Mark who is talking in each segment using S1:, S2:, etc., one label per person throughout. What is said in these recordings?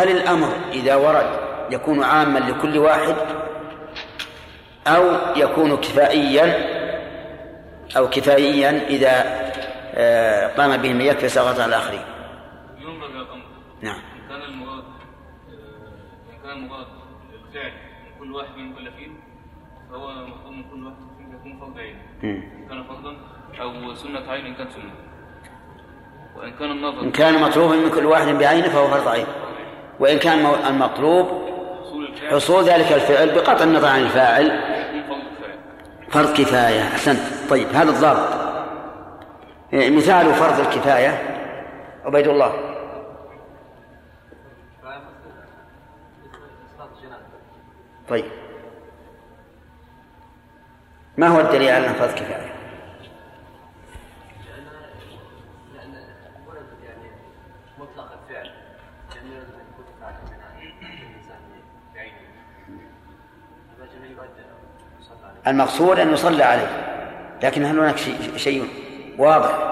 S1: هل الأمر إذا ورد يكون عاما لكل واحد أو يكون كفائيا أو كفائيا إذا آه، قام به من يكفي سقط على الآخرين؟
S2: ينظر إلى الأمر.
S1: نعم.
S2: إن كان المراد آه، إن كان المراد الفعل من كل واحد من المكلفين فهو المفروض من كل واحد فيهم يكون فرض عين. إن كان فرضا أو سنة عين إن كان سنة. وإن كان النظر
S1: إن كان مطلوبا من كل واحد بعينه فهو فرض عين. وإن كان المطلوب
S2: حصول
S1: ذلك الفعل بقطع النظر عن الفاعل.
S2: فرض
S1: كفاية. أحسنت. طيب هذا الضابط. إيه، مثال فرض الكفاية. عبيد الله. طيب. ما هو الدليل على فرض كفاية؟ المقصود أن يصلى عليه لكن هل هناك شيء, شيء واضح؟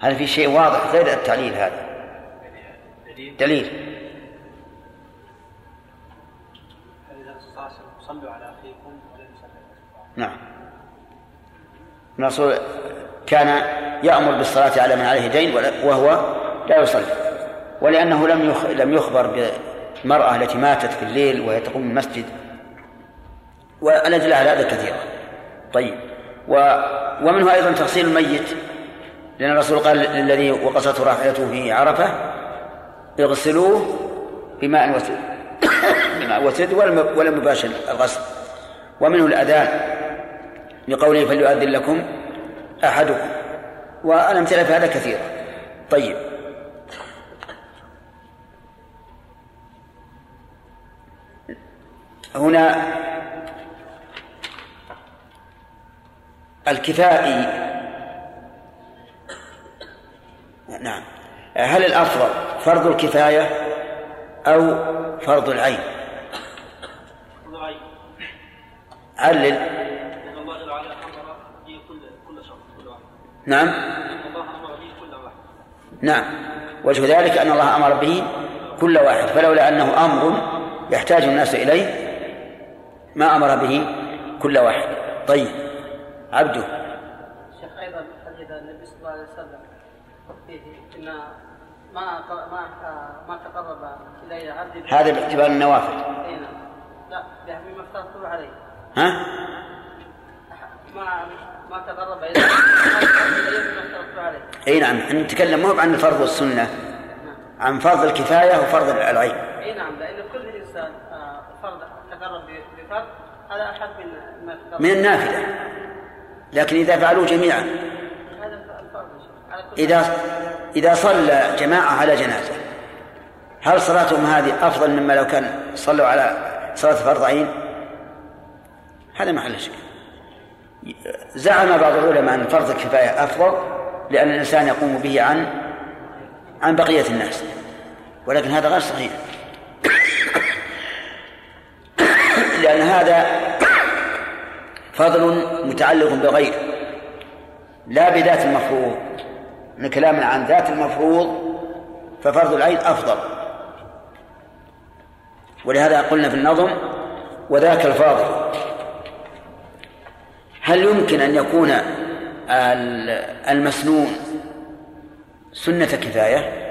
S1: هل في شيء واضح غير التعليل هذا
S3: دليل
S1: دليل
S3: صلوا على أخيكم ولا يصلي
S1: نعم الرسول كان يأمر بالصلاة على من عليه دين وهو لا يصلي ولأنه لم. لم يخبر بالمرأة التي ماتت في الليل وهي تقوم المسجد والأدلة على هذا كثيرة طيب. و... ومنه أيضا تغسيل الميت. لأن الرسول قال للذي وقصته راحلته في عرفة اغسلوه بماء وسد. بماء وسد ولم يباشر الغسل. ومنه الأذان. بقوله فليؤذن لكم أحدكم. والأمثلة في هذا كثيرة طيب. هنا الكفائي نعم. هل الأفضل فرض الكفاية أو فرض العين؟ علل
S3: لأن الله جل وعلا أمر به كل كل شخص كل واحد.
S1: نعم.
S3: لأن الله أمر به كل واحد.
S1: نعم. وجه ذلك أن الله أمر به كل واحد. فلولا أنه أمر يحتاج الناس إليه ما أمر به كل واحد. طيب. عبده.
S4: شيخ أيضا حديث النبي صلى الله عليه وسلم فيه إن ما ما ما تقرب الي عبدي
S1: هذا باعتبار النوافل.
S4: أي نعم. لا بما افترضته عليه.
S1: ها؟
S4: ما ما تقرب الي بما افترضته عليه.
S1: اي نعم. إحنا نتكلم مو عن الفرض والسنة عن فرض الكفاية وفرض العين.
S4: اي نعم. لأن كل إنسان آه، فرض تقرب بفرض هذا أحد من ما تقرب
S1: من النافلة. لكن إذا فعلوه جميعا. إذا إذا صلى جماعة على جنازة هل صلاتهم هذه أفضل مما لو كان صلوا على صلاة فرض عين؟ هذا محل شك. زعم بعض العلماء أن فرض الكفاية أفضل لأن الإنسان يقوم به عن عن بقية الناس ولكن هذا غير صحيح. لأن هذا فضل متعلق بغير لا بذات المفروض من كلامنا عن ذات المفروض ففرض العين أفضل. ولهذا قلنا في النظم وذاك الفاضل. هل يمكن أن يكون ال- المسنون سنة كفاية؟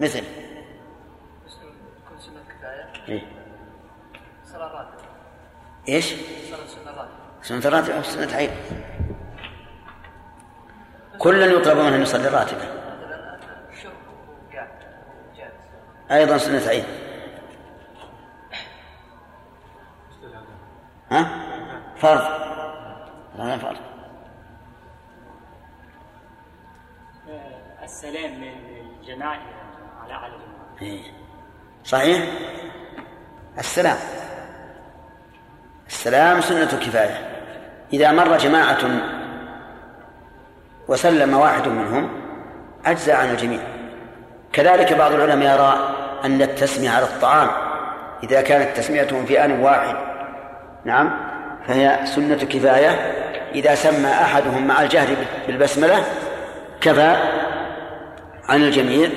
S1: مثل
S3: كل سنة كفاية
S1: إيه؟
S3: صلاة راتبة إيش؟ سنة راتبة
S1: أو سنة عين كلا يطلب منه أن يصلي
S3: جالس
S1: أيضا سنة عين. ها؟ فرض. هذا فرض.
S5: السلام من الجماعة على على الجماعة.
S1: صحيح؟ السلام. السلام سنة كفاية. إذا مر جماعة وسلم واحد منهم أجزى عن الجميع. كذلك بعض العلماء يرى أن التسمية على الطعام إذا كانت تسميتهم في آن واحد نعم فهي سنة كفاية. إذا سمى أحدهم مع الجهر بالبسملة كفى عن الجميع.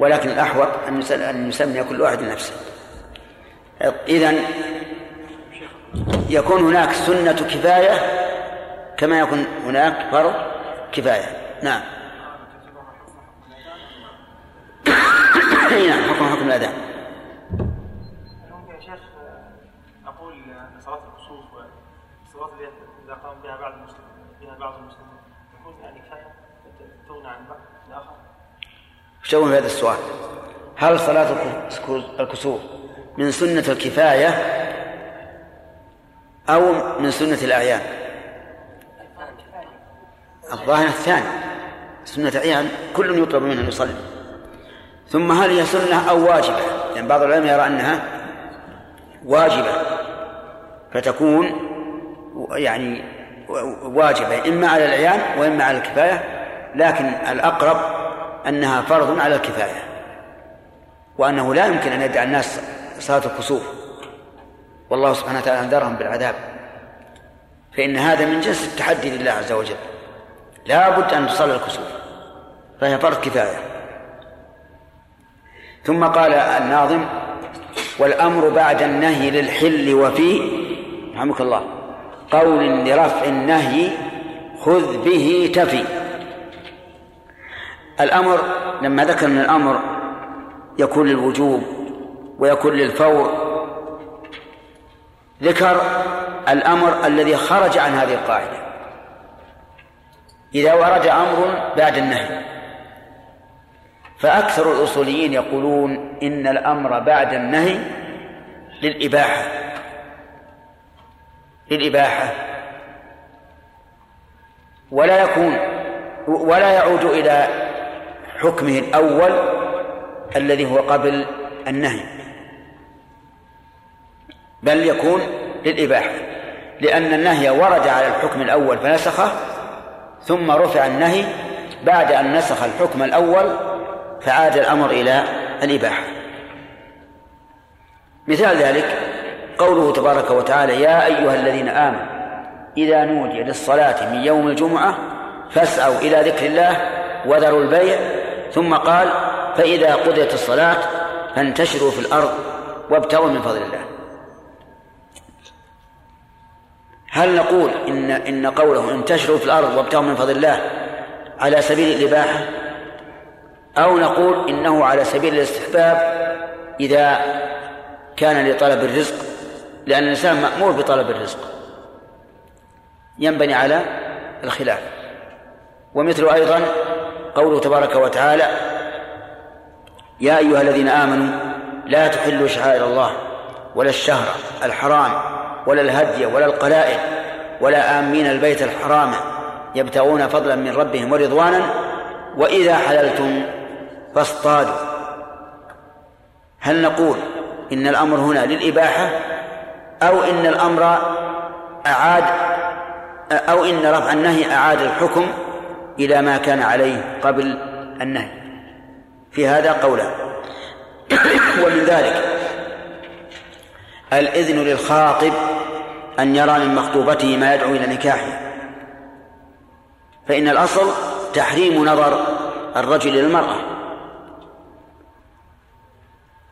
S1: ولكن الأحوط أن يسمي كل واحد نفسه إذن يكون هناك سنة كفاية كما يكون هناك فرض كفاية. نعم. نعم حكم حكم الأذان
S6: نقول أن صلاة الكسوف والصلاة إذا قام بها بعض المسلمين بها بعض المسلمين تكون يعني كفاية؟ تغنى عن بعض الآخر؟
S1: شو هذا السؤال. هل صلاة الكسوف من سنة الكفاية؟ أو من سنة الأعيان. الظاهر الثاني سنة الأعيان كل يطلب منه أن يصلي. ثم هل هي سنة أو واجبة؟ يعني بعض العلماء يرى أنها واجبة فتكون يعني واجبة إما على العيان وإما على الكفاية لكن الأقرب أنها فرض على الكفاية وأنه لا يمكن أن يدعى الناس صلاة الكسوف. والله سبحانه وتعالى أنذرهم بالعذاب. فإن هذا من جنس التحدي لله عز وجل. لا بد أن تصلي الكسوف. فهي فرض كفاية. ثم قال الناظم والأمر بعد النهي للحل وفي رحمك الله قول لرفع النهي خذ به تفي. الأمر لما ذكر من الأمر يكون للوجوب ويكون للفور ذكر الأمر الذي خرج عن هذه القاعدة. إذا ورد أمر بعد النهي. فأكثر الأصوليين يقولون إن الأمر بعد النهي للإباحة. للإباحة. ولا يكون ولا يعود إلى حكمه الأول الذي هو قبل النهي. بل يكون للإباحة لأن النهي ورد على الحكم الأول فنسخه ثم رفع النهي بعد أن نسخ الحكم الأول فعاد الأمر إلى الإباحة. مثال ذلك قوله تبارك وتعالى يا أيها الذين آمنوا إذا نودي للصلاة من يوم الجمعة فاسعوا إلى ذكر الله وذروا البيع. ثم قال فإذا قضيت الصلاة فانتشروا في الأرض وابتغوا من فضل الله. هل نقول إن إن قوله انتشروا في الأرض وابتغوا من فضل الله على سبيل الإباحة؟ أو نقول إنه على سبيل الاستحباب إذا كان لطلب الرزق لأن الإنسان مأمور بطلب الرزق. ينبني على الخلاف. ومثل أيضا قوله تبارك وتعالى يا أيها الذين آمنوا لا تحلوا شعائر الله ولا الشهر الحرام ولا الهدي ولا القلائد ولا آمين البيت الحرام يبتغون فضلا من ربهم ورضوانا وإذا حللتم فاصطادوا. هل نقول إن الأمر هنا للإباحة أو إن الأمر أعاد أو إن رفع النهي أعاد الحكم إلى ما كان عليه قبل النهي؟ في هذا قولان ومن ذلك الإذن للخاطب أن يرى من مخطوبته ما يدعو إلى نكاحه. فإن الأصل تحريم نظر الرجل إلى المرأة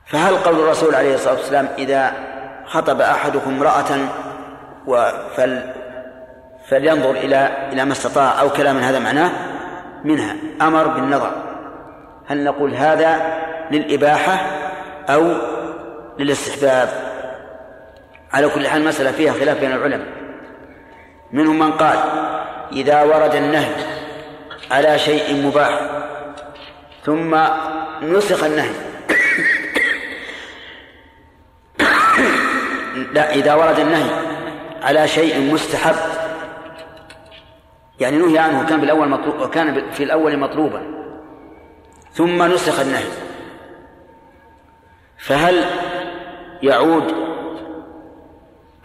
S1: فهل قول الرسول عليه الصلاة والسلام إذا خطب أحدكم امرأة فل فلينظر إلى إلى ما استطاع أو كلام هذا معناه؟ منها. أمر بالنظر. هل نقول هذا للإباحة أو للاستحباب؟ على كل حال مسألة فيها خلاف بين العلماء. منهم من قال إذا ورد النهي على شيء مباح ثم نسخ النهي. لا إذا ورد النهي على شيء مستحب يعني نهي عنه كان بالأول مطلوب وكان في الأول مطلوبا ثم نسخ النهي فهل يعود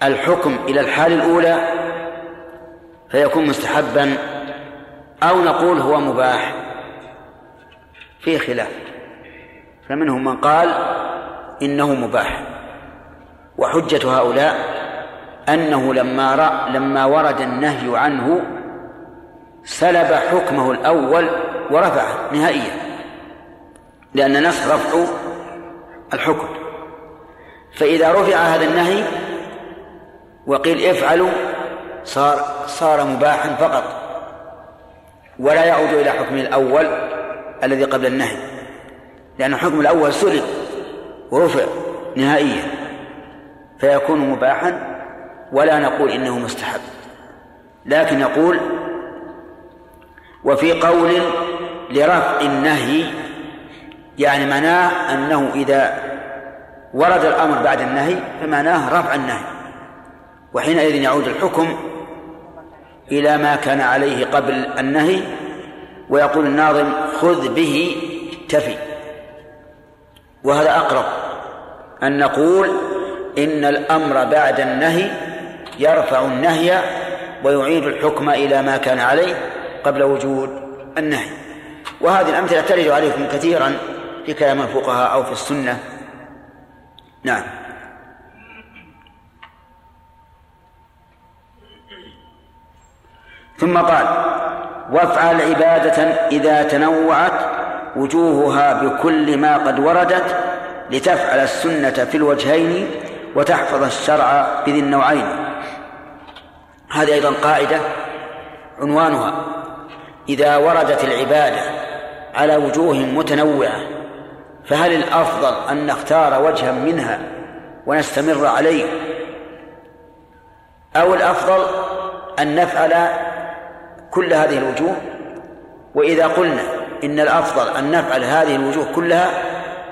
S1: الحكم إلى الحال الأولى فيكون مستحبا أو نقول هو مباح في خلاف. فمنهم من قال إنه مباح. وحجة هؤلاء أنه لما رأى لما ورد النهي عنه سلب حكمه الأول ورفعه نهائيا لأن النسخ رفع الحكم. فإذا رفع هذا النهي وقيل افعلوا صار صار مباحا فقط. ولا يعود إلى حكمه الأول الذي قبل النهي لأن الحكم الأول سلب ورفع نهائيا فيكون مباحا ولا نقول إنه مستحب. لكن نقول وفي قول لرفع النهي يعني معناه أنه إذا ورد الأمر بعد النهي فمعناه رفع النهي. وحينئذ يعود الحكم إلى ما كان عليه قبل النهي ويقول الناظم خذ به تفي وهذا أقرب. أن نقول إن الأمر بعد النهي يرفع النهي ويعيد الحكم إلى ما كان عليه قبل وجود النهي. وهذه الأمثلة ترد عليكم كثيرا في كلام الفقهاء أو في السنة. نعم. ثم قال وافعل عبادة إذا تنوعت وجوهها بكل ما قد وردت لتفعل السنة في الوجهين وتحفظ الشرع بذي النوعين. هذه أيضا قاعدة عنوانها إذا وردت العبادة على وجوه متنوعة فهل الأفضل أن نختار وجها منها ونستمر عليه؟ أو الأفضل أن نفعل كل هذه الوجوه وإذا قلنا إن الأفضل أن نفعل هذه الوجوه كلها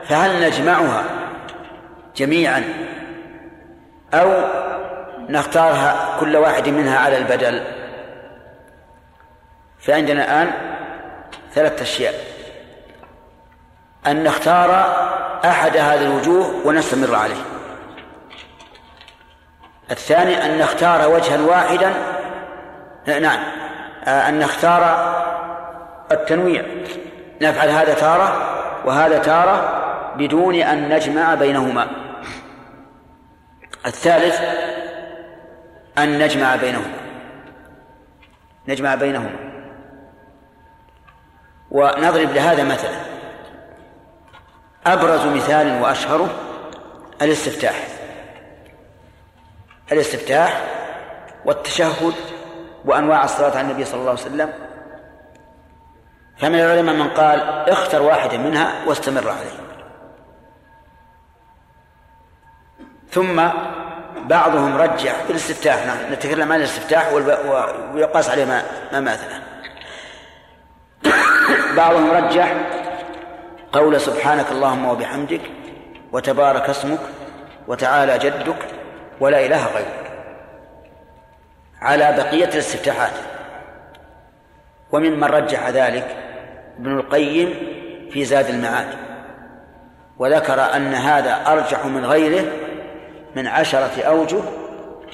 S1: فهل نجمعها جميعا؟ أو نختارها كل واحد منها على البدل؟ فعندنا الآن ثلاثة أشياء. أن نختار أحد هذه الوجوه ونستمر عليه. الثاني أن نختار وجها واحدا. نعم. أن نختار التنويع. نفعل هذا تارة وهذا تارة بدون أن نجمع بينهما. الثالث أن نجمع بينهما. نجمع بينهما. ونضرب لهذا مثلا. أبرز مثال وأشهره الاستفتاح. الاستفتاح والتشهد وأنواع الصلاة على النبي صلى الله عليه وسلم. فمن العلماء من قال اختر واحدا منها واستمر عليه ثم بعضهم رجح في الاستفتاح نحن نتكلم عن الاستفتاح ويقاس عليه ما, ما مثلا بعضهم رجح قول سبحانك اللهم وبحمدك وتبارك اسمك وتعالى جدك ولا إله غيرك. على بقية الاستفتاحات. وممن رجح ذلك ابن القيم في زاد المعاد وذكر أن هذا أرجح من غيره من عشرة أوجه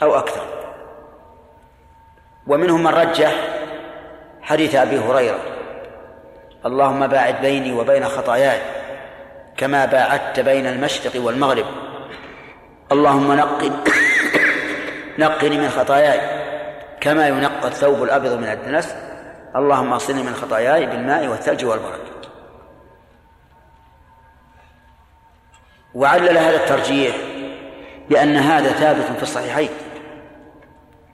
S1: أو أكثر. ومنهم من رجح حديث أبي هريرة اللهم باعد بيني وبين خطاياي كما باعدت بين المشرق والمغرب. اللهم نقني نقني من خطاياي كما ينقى الثوب الأبيض من الدنس. اللهم اصلني من خطاياي بالماء والثلج والبرد وعلل هذا الترجيح بأن هذا ثابت في الصحيحين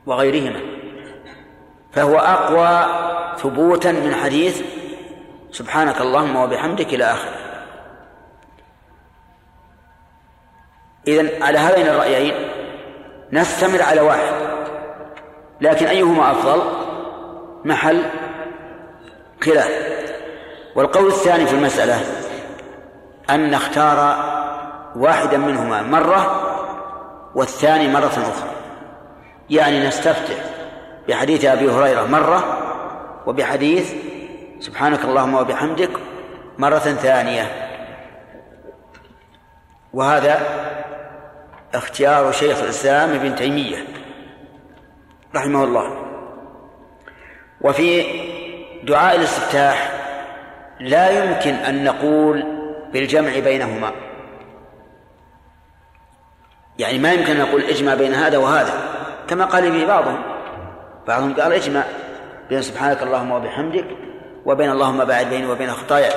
S1: وغيرهما فهو أقوى ثبوتا من حديث سبحانك اللهم وبحمدك إلى آخره. إذن على هذين الرأيين نستمر على واحد. لكن أيهما أفضل؟ محل خلاف. والقول الثاني في المسألة أن نختار واحدا منهما مرة والثاني مرة أخرى. يعني نستفتح بحديث أبي هريرة مرة وبحديث سبحانك اللهم وبحمدك مرة ثانية. وهذا اختيار شيخ الإسلام ابن تيمية. رحمه الله. وفي دعاء الاستفتاح لا يمكن أن نقول بالجمع بينهما. يعني ما يمكن أن نقول اجمع بين هذا وهذا كما قال به بعضهم. بعضهم قال اجمع بين سبحانك اللهم وبحمدك وبين اللهم باعد بيني وبين خطاياي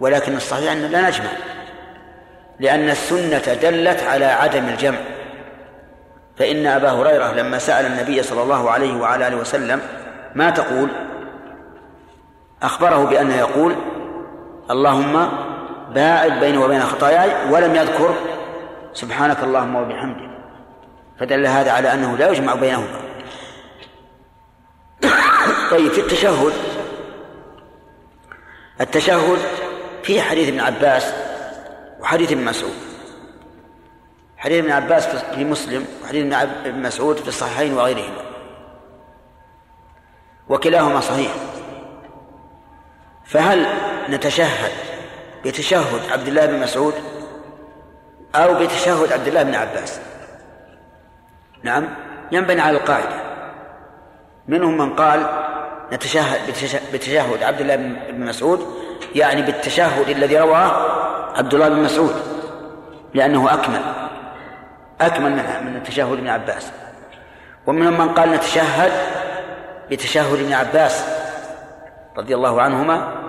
S1: ولكن الصحيح أننا لا نجمع لأن السنة دلت على عدم الجمع. فإن أبا هريرة لما سأل النبي صلى الله عليه وعلى آله وسلم ما تقول؟ أخبره بأنه يقول اللهم باعد بيني وبين خطاياي ولم يذكر سبحانك اللهم وبحمدك. فدل هذا على أنه لا يجمع بينهما. طيب في التشهد التشهد في حديث ابن عباس وحديث ابن مسعود. حديث ابن عباس في مسلم وحديث ابن مسعود في الصحيحين وغيرهما. وكلاهما صحيح. فهل نتشهد بتشهد عبد الله بن مسعود أو بتشهد عبد الله بن عباس؟ نعم ينبني على القاعدة. منهم من قال نتشهد بتشهد عبد الله بن مسعود يعني بالتشهد الذي رواه عبد الله بن مسعود لأنه أكمل. أكمل من التشهد ابن عباس. ومنهم من قال نتشهد بتشهد ابن عباس رضي الله عنهما.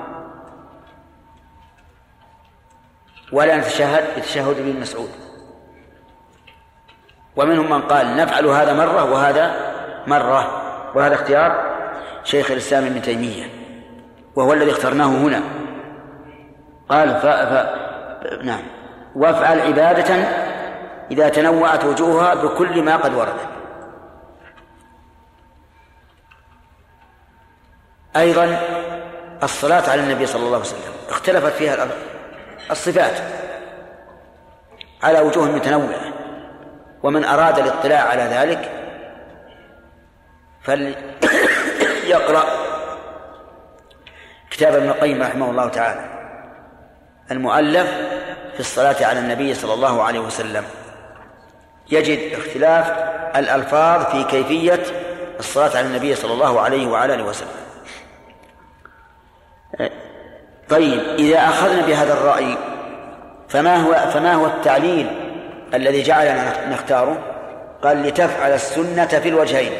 S1: ولا نتشهد بتشهد ابن مسعود. ومنهم من قال نفعل هذا مرة وهذا مرة وهذا اختيار شيخ الإسلام ابن تيمية. وهو الذي اخترناه هنا. قال ف... ف... نعم. وافعل عبادة إذا تنوعت وجوهها بكل ما قد ورد. أيضا الصلاة على النبي صلى الله عليه وسلم. اختلفت فيها الصفات على وجوه متنوعة. ومن أراد الاطلاع على ذلك فليقرأ كتاب ابن القيم رحمه الله تعالى. المؤلف في الصلاة على النبي صلى الله عليه وسلم. يجد اختلاف الألفاظ في كيفية الصلاة على النبي صلى الله عليه وعلى آله وسلم طيب إذا أخذنا بهذا الرأي فما هو فما هو التعليل الذي جعلنا نختاره؟ قال لتفعل السنة في الوجهين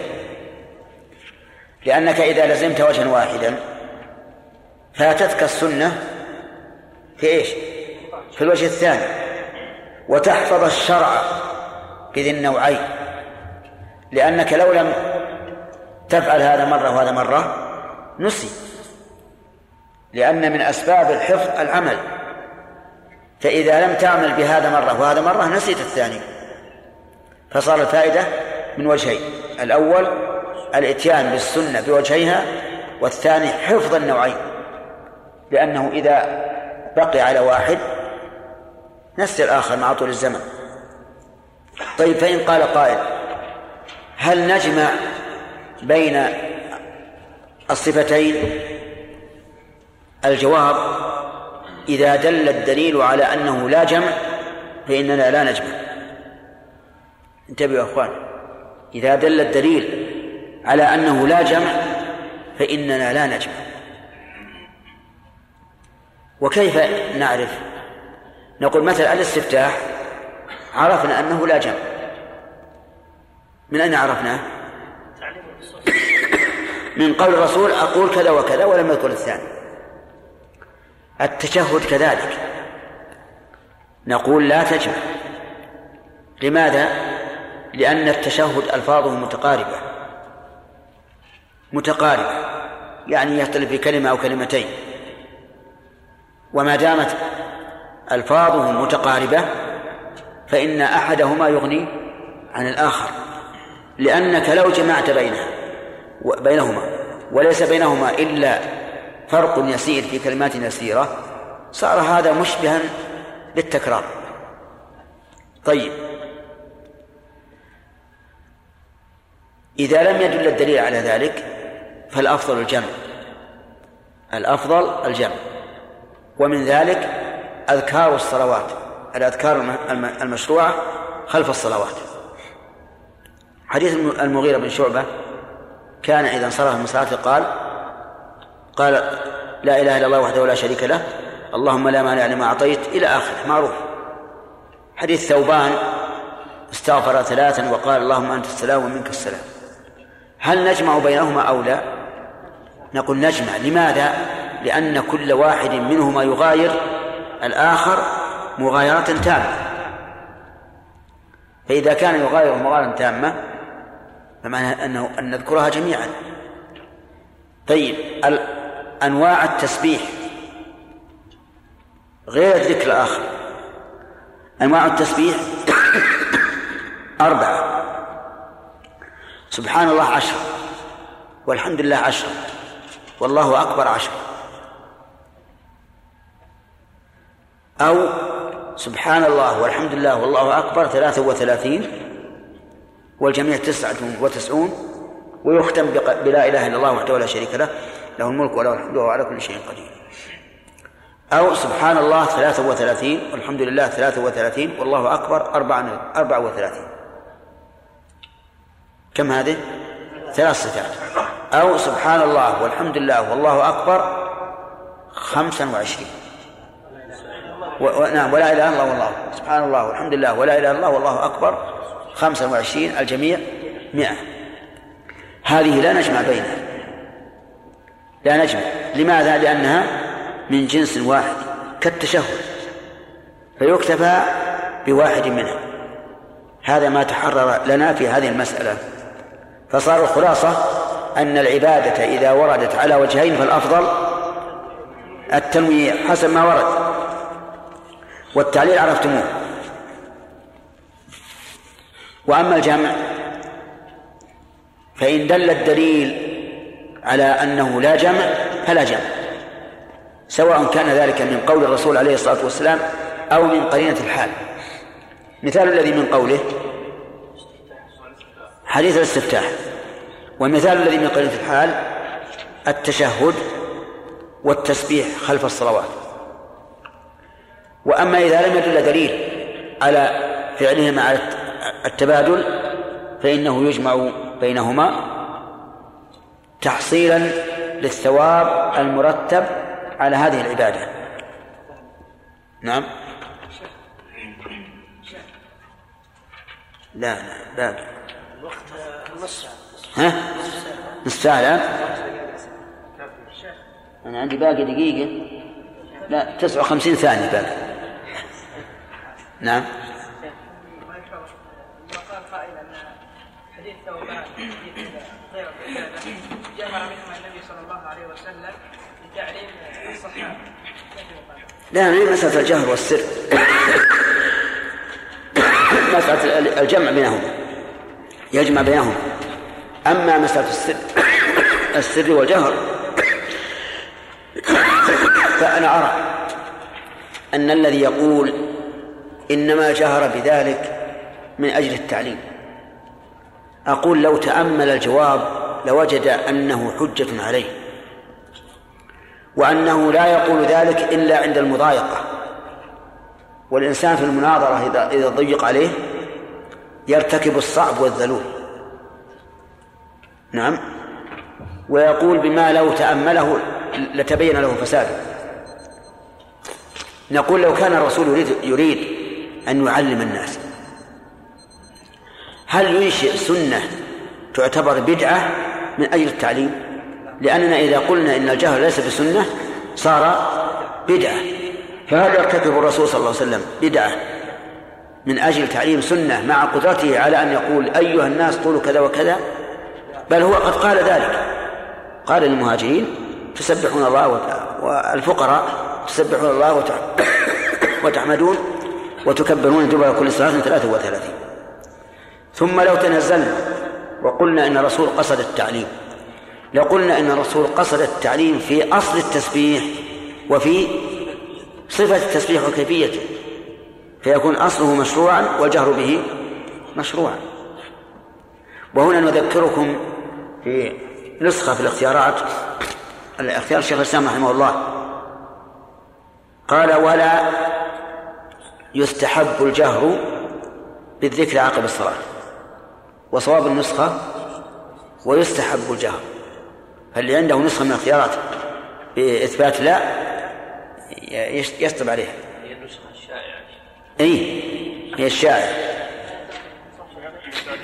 S1: لأنك إذا لزمت وجها واحدا فاتتك السنة في إيش؟ في الوجه الثاني وتحفظ الشرع بذي النوعين. لأنك لو لم تفعل هذا مرة وهذا مرة نسي. لأن من أسباب الحفظ العمل. فإذا لم تعمل بهذا مرة وهذا مرة نسيت الثاني. فصار الفائدة من وجهين. الأول الإتيان بالسنة بوجهيها والثاني حفظ النوعين. لأنه إذا بقي على واحد نسي الآخر مع طول الزمن. طيب فإن قال قائل هل نجمع بين الصفتين؟ الجواب إذا دل الدليل على أنه لا جمع فإننا لا نجمع. انتبهوا يا أخوان إذا دل الدليل على أنه لا جمع فإننا لا نجمع. وكيف نعرف؟ نقول مثلا الاستفتاح عرفنا أنه لا جمع. من أين عرفناه؟ من قول الرسول أقول كذا وكذا ولم يذكر الثاني. التشهد كذلك. نقول لا تجمع. لماذا؟ لأن التشهد ألفاظه متقاربة. متقاربة. يعني يختلف في كلمة أو كلمتين. وما دامت ألفاظه متقاربة فإن أحدهما يغني عن الآخر لأنك لو جمعت بينها بينهما وليس بينهما إلا فرق يسير في كلمات يسيرة صار هذا مشبها للتكرار. طيب. إذا لم يدل الدليل على ذلك فالأفضل الجمع. الأفضل الجمع. ومن ذلك أذكار الصلوات. الأذكار المشروعة خلف الصلوات. حديث المغيرة بن شعبة كان إذا انصرف من صلاته قال قال لا إله إلا الله وحده لا شريك له اللهم لا مانع لما أعطيت إلى آخره معروف. حديث ثوبان استغفر ثلاثا وقال اللهم أنت السلام ومنك السلام. هل نجمع بينهما أو لا؟ نقول نجمع. لماذا؟ لأن كل واحد منهما يغاير الآخر مغايرة تامة. فإذا كان يغاير مغايرة تامة فمعنى أنه أن نذكرها جميعا. طيب أنواع التسبيح. غير الذكر الآخر. أنواع التسبيح أربعة. سبحان الله عشر. والحمد لله عشر. والله أكبر عشر. أو سبحان الله والحمد لله والله أكبر ثلاثة وثلاثين والجميع تسعة وتسعون ويختم بلا إله إلا الله وحده لا شريك له له الملك وله الحمد وهو على كل شيء قدير أو سبحان الله ثلاثة وثلاثين والحمد لله ثلاثة وثلاثين والله أكبر أربعة أربعة وثلاثين كم هذه؟ ثلاث صفات أو سبحان الله والحمد لله والله أكبر خمسا وعشرين. نعم ولا إله إلا الله والله. سبحان الله والحمد لله. ولا إله إلا الله والله أكبر. خمسا وعشرين الجميع مئة. هذه لا نجمع بينها. لا نجمع. لماذا؟ لأنها من جنس واحد كالتشهد. فيكتفى بواحد منها. هذا ما تحرر لنا في هذه المسألة. فصار الخلاصة أن العبادة إذا وردت على وجهين فالأفضل التنويع حسب ما ورد. والتعليل عرفتموه. وأما الجمع فإن دل الدليل على أنه لا جمع فلا جمع سواء كان ذلك من قول الرسول عليه الصلاة والسلام أو من قرينة الحال. مثال الذي من قوله حديث الاستفتاح. والمثال الذي من قرينة الحال التشهد والتسبيح خلف الصلوات. وأما إذا لم يدل دليل على فعلهما على التبادل فإنه يجمع بينهما تحصيلا للثواب المرتب على هذه العبادة. نعم. لا لا باقي ها؟ نص ساعة الآن أنا عندي باقي دقيقة. لا تسعة وخمسين ثانية باقي. نعم.
S4: حديث منهما النبي صلى الله عليه وسلم الصحابه؟
S1: لا هي مسألة الجهر والسر. مسألة الجمع بينهما. يجمع بينهما. أما مسألة السر السر والجهر فأنا أرى أن الذي يقول إنما جهر بذلك من أجل التعليم. أقول لو تأمل الجواب لوجد أنه حجة عليه وأنه لا يقول ذلك إلا عند المضايقة. والإنسان في المناظرة إذا ضيق عليه يرتكب الصعب والذلول. نعم. ويقول بما لو تأمله لتبين له فساده. نقول لو كان الرسول يريد, يريد أن يعلم الناس. هل ينشئ سنة تعتبر بدعة من أجل التعليم؟ لأننا إذا قلنا إن الجهل ليس بسنة صار بدعة. فهل يرتكب الرسول صلى الله عليه وسلم بدعة من أجل تعليم سنة مع قدرته على أن يقول أيها الناس قولوا كذا وكذا؟ بل هو قد قال ذلك. قال للمهاجرين تسبحون الله والفقراء تسبحون الله وتحمدون. وتكبرون دبر كل صلاة ثلاثة وثلاثين. ثم لو تنزلنا وقلنا إن الرسول قصد التعليم لقلنا إن الرسول قصد التعليم في أصل التسبيح وفي صفة التسبيح وكيفيته فيكون أصله مشروعا والجهر به مشروعا. وهنا نذكركم في نسخة في الاختيارات الاختيار الشيخ الإسلام رحمه الله. قال ولا يستحب الجهر بالذكر عقب الصلاة وصواب النسخة ويستحب الجهر. فاللي عنده نسخة من الخيارات بإثبات لا يشطب عليها.
S3: هي النسخة الشائعة
S1: أي هي الشائعة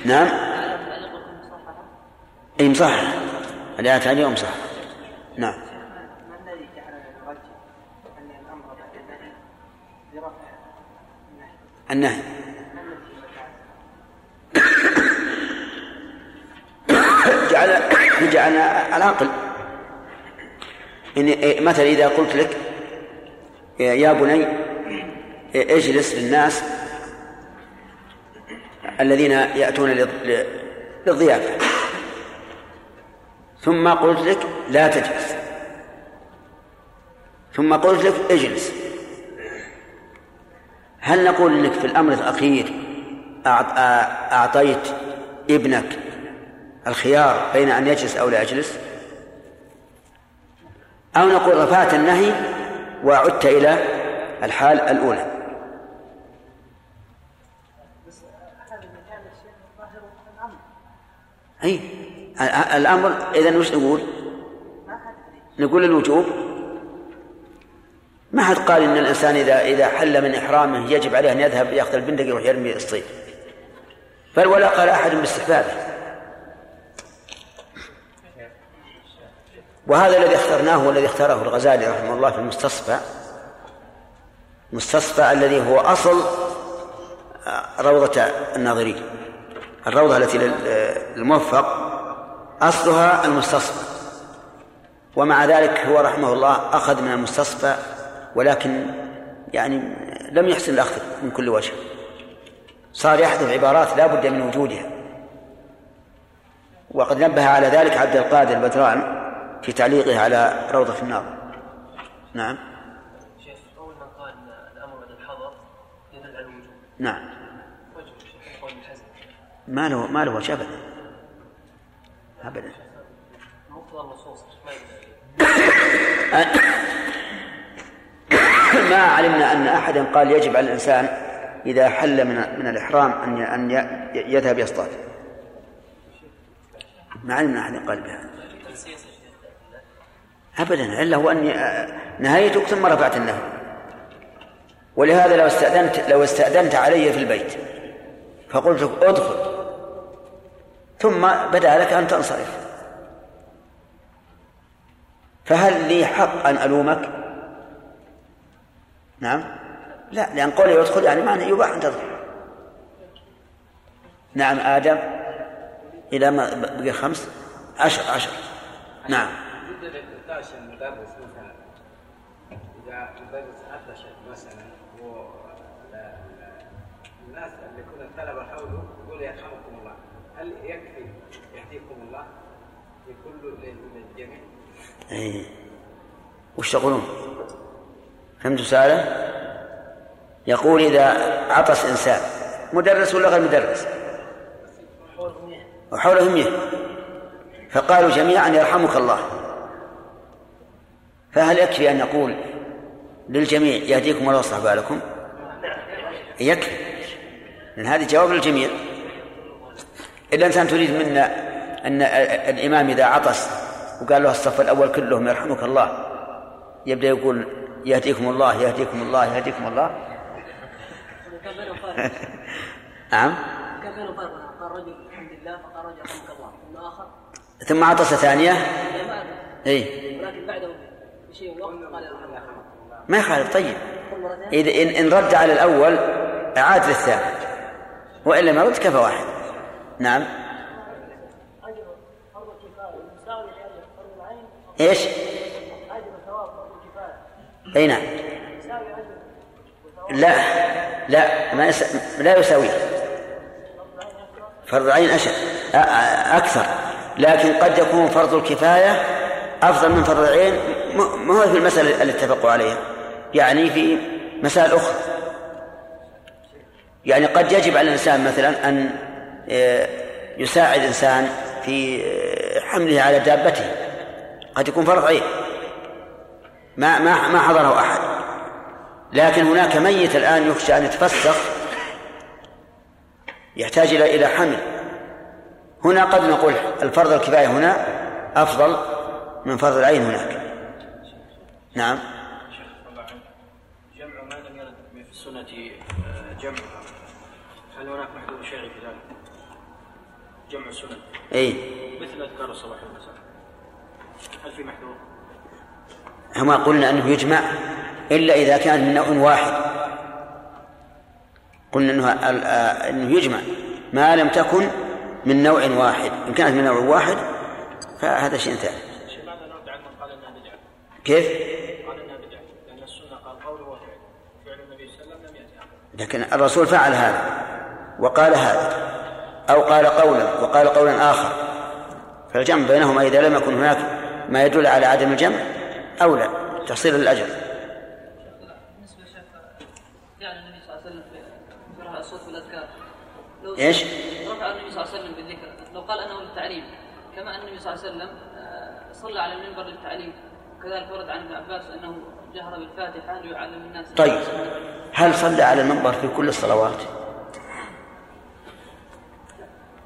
S1: نعم. إي مصحح. الآيات هذه مصحح؟ نعم
S4: ما الذي جعلنا نرجح ان الامر بعد النهي برفع النهي؟
S1: جعل جعل العقل. إن مثلا إذا قلت لك يا بني اجلس للناس الذين يأتون لل- للضيافة. ثم قلت لك لا تجلس. ثم قلت لك اجلس. هل نقول إنك في الأمر الأخير أعط- أعطيت ابنك الخيار بين أن يجلس أو لا يجلس؟ أو نقول رفعت النهي وعدت إلى الحال الأولى. أي ال- الأمر إذا وش نقول؟ نقول الوجوب. ما حد قال إن الإنسان اذا إذا حل من إحرامه يجب عليه أن يذهب يأخذ البندق يروح يرمي الصيد. بل ولا قال أحد باستحبابه. وهذا الذي اخترناه والذي اختاره الغزالي رحمه الله في المستصفى المستصفى الذي هو أصل آه، روضة الناظرين. الروضة التي لل- للموفق أصلها المستصفى. ومع ذلك هو رحمه الله أخذ من المستصفى ولكن يعني لم يحسن الأخذ من كل وجه. صار يحذف عبارات لا بد من وجودها. وقد نبه على ذلك عبد القادر بدران في تعليقه على روضة الناظر نعم.
S3: شيخ أول من قال بعد الحظر يدل على
S1: نعم. ما له ما له وجه أبدا. أبدا.
S3: مقتضى النصوص ما
S1: علمنا أن أحدا قال يجب على الإنسان إذا حل من من الإحرام أن أن يذهب يصطاد. ما علمنا أحدا قال بهذا. أبدا إلا هو أني آه، نهيتك ثم رفعت النهي. ولهذا لو استأذنت لو استأذنت علي في البيت فقلت لك ادخل. ثم بدأ لك أن تنصرف. فهل لي حق أن ألومك؟ نعم لا لأن قولي يدخل يعني معنى يباح أن تدخل نعم آدم إلى ما بقي خمس عشر عشر نعم
S7: المدرس مثلا إذا مدرس عطش مثلا و الناس اللي يكون الطلبة حوله يقول يرحمكم الله هل يكفي يهديكم الله لكل للجميع؟
S1: إيه. وش تقولون؟ فهمتوا سؤاله؟ يقول إذا عطس إنسان مدرس ولا غير مدرس؟ وحوله مية فقالوا جميعا يرحمك الله فهل يكفي أن نقول للجميع يهديكم الله ويصلح بالكم؟ يكفي لأن هذه جواب للجميع إلا إنسان تريد منا أن الإمام إذا عطس وقال له الصف الأول كلهم يرحمك الله يبدأ يقول يهديكم الله يهديكم الله يهديكم الله. نعم.
S3: قال رجل الحمد لله فقال رجل رحمك الله والآخر
S1: ثم عطس ثانية.
S3: ما
S1: إي.
S3: ولكن بعده بشيء وقت قال
S1: ما يخالف طيب. إذا إن, إن رد على الأول أعاد للثاني. وإن لم يرد كفى واحد. نعم.
S3: أجر فرض الكفاية مساوي لأجر فرض العين
S1: إيش
S3: أجر ثواب فرض الكفاية
S1: أي نعم. لا لا ما يس... لا يساويه فرض العين أشد أكثر. لكن قد يكون فرض الكفاية أفضل من فرض العين ما هو في المسألة اللي اتفقوا عليها؟ يعني في مسائل أخرى. يعني قد يجب على الإنسان مثلا أن آه، يساعد إنسان في آه، حمله على دابته. قد يكون فرض عين. ما ما ما حضره أحد. لكن هناك ميت الآن يخشى أن يتفسخ يحتاج إلى إلى حمل. هنا قد نقول الفرض الكفاية هنا أفضل من فرض العين هناك. نعم.
S8: جمع ما لم يرد في السنة آه، جمعها هل هناك محذور شرعي في ذلك؟
S6: جمع السنن
S1: اي
S6: مثل أذكار الصباح والمساء هل في محذور؟
S1: هما قلنا أنه يجمع إلا إذا كان من نوع واحد. قلنا أنه ال- آه، أنه يجمع ما لم تكن من نوع واحد. إن كانت من نوع واحد فهذا شيء ثاني؟ كيف؟ لكن الرسول فعل هذا وقال هذا أو قال قولا وقال قولا آخر. فالجمع بينهما إذا لم يكن هناك ما يدل على عدم الجمع أولى تحصيل الأجر.
S8: للشيخ فعل النبي صلى الله عليه وسلم في رفع الصوت بالاذكار لو
S1: إيش؟
S8: رفع النبي صلى الله عليه وسلم بالذكر. لو قال أنه للتعليم كما أن النبي صلى الله عليه وسلم آه، صلى على المنبر للتعليم. كذلك ورد عن ابن عباس أنه جهر بالفاتحة ليعلم الناس.
S1: طيب هل صلى على المنبر في كل الصلوات؟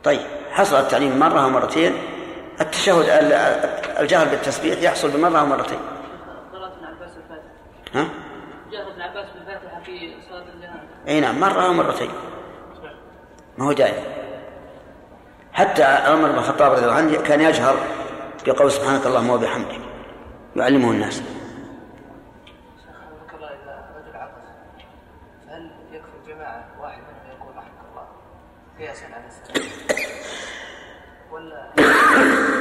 S1: طيب حصل التعليم مرة ومرتين. التشهد ال- الجهر بالتسبيح يحصل بمرة ومرتين. ها؟
S8: جهر ابن عباس بالفاتحه في الجهاد.
S1: اي نعم مرة ومرتين ما هو دائم حتى عمر بن الخطاب رضي الله عنه كان يجهر بقول سبحانك اللهم وبحمدك. يعلمه الناس.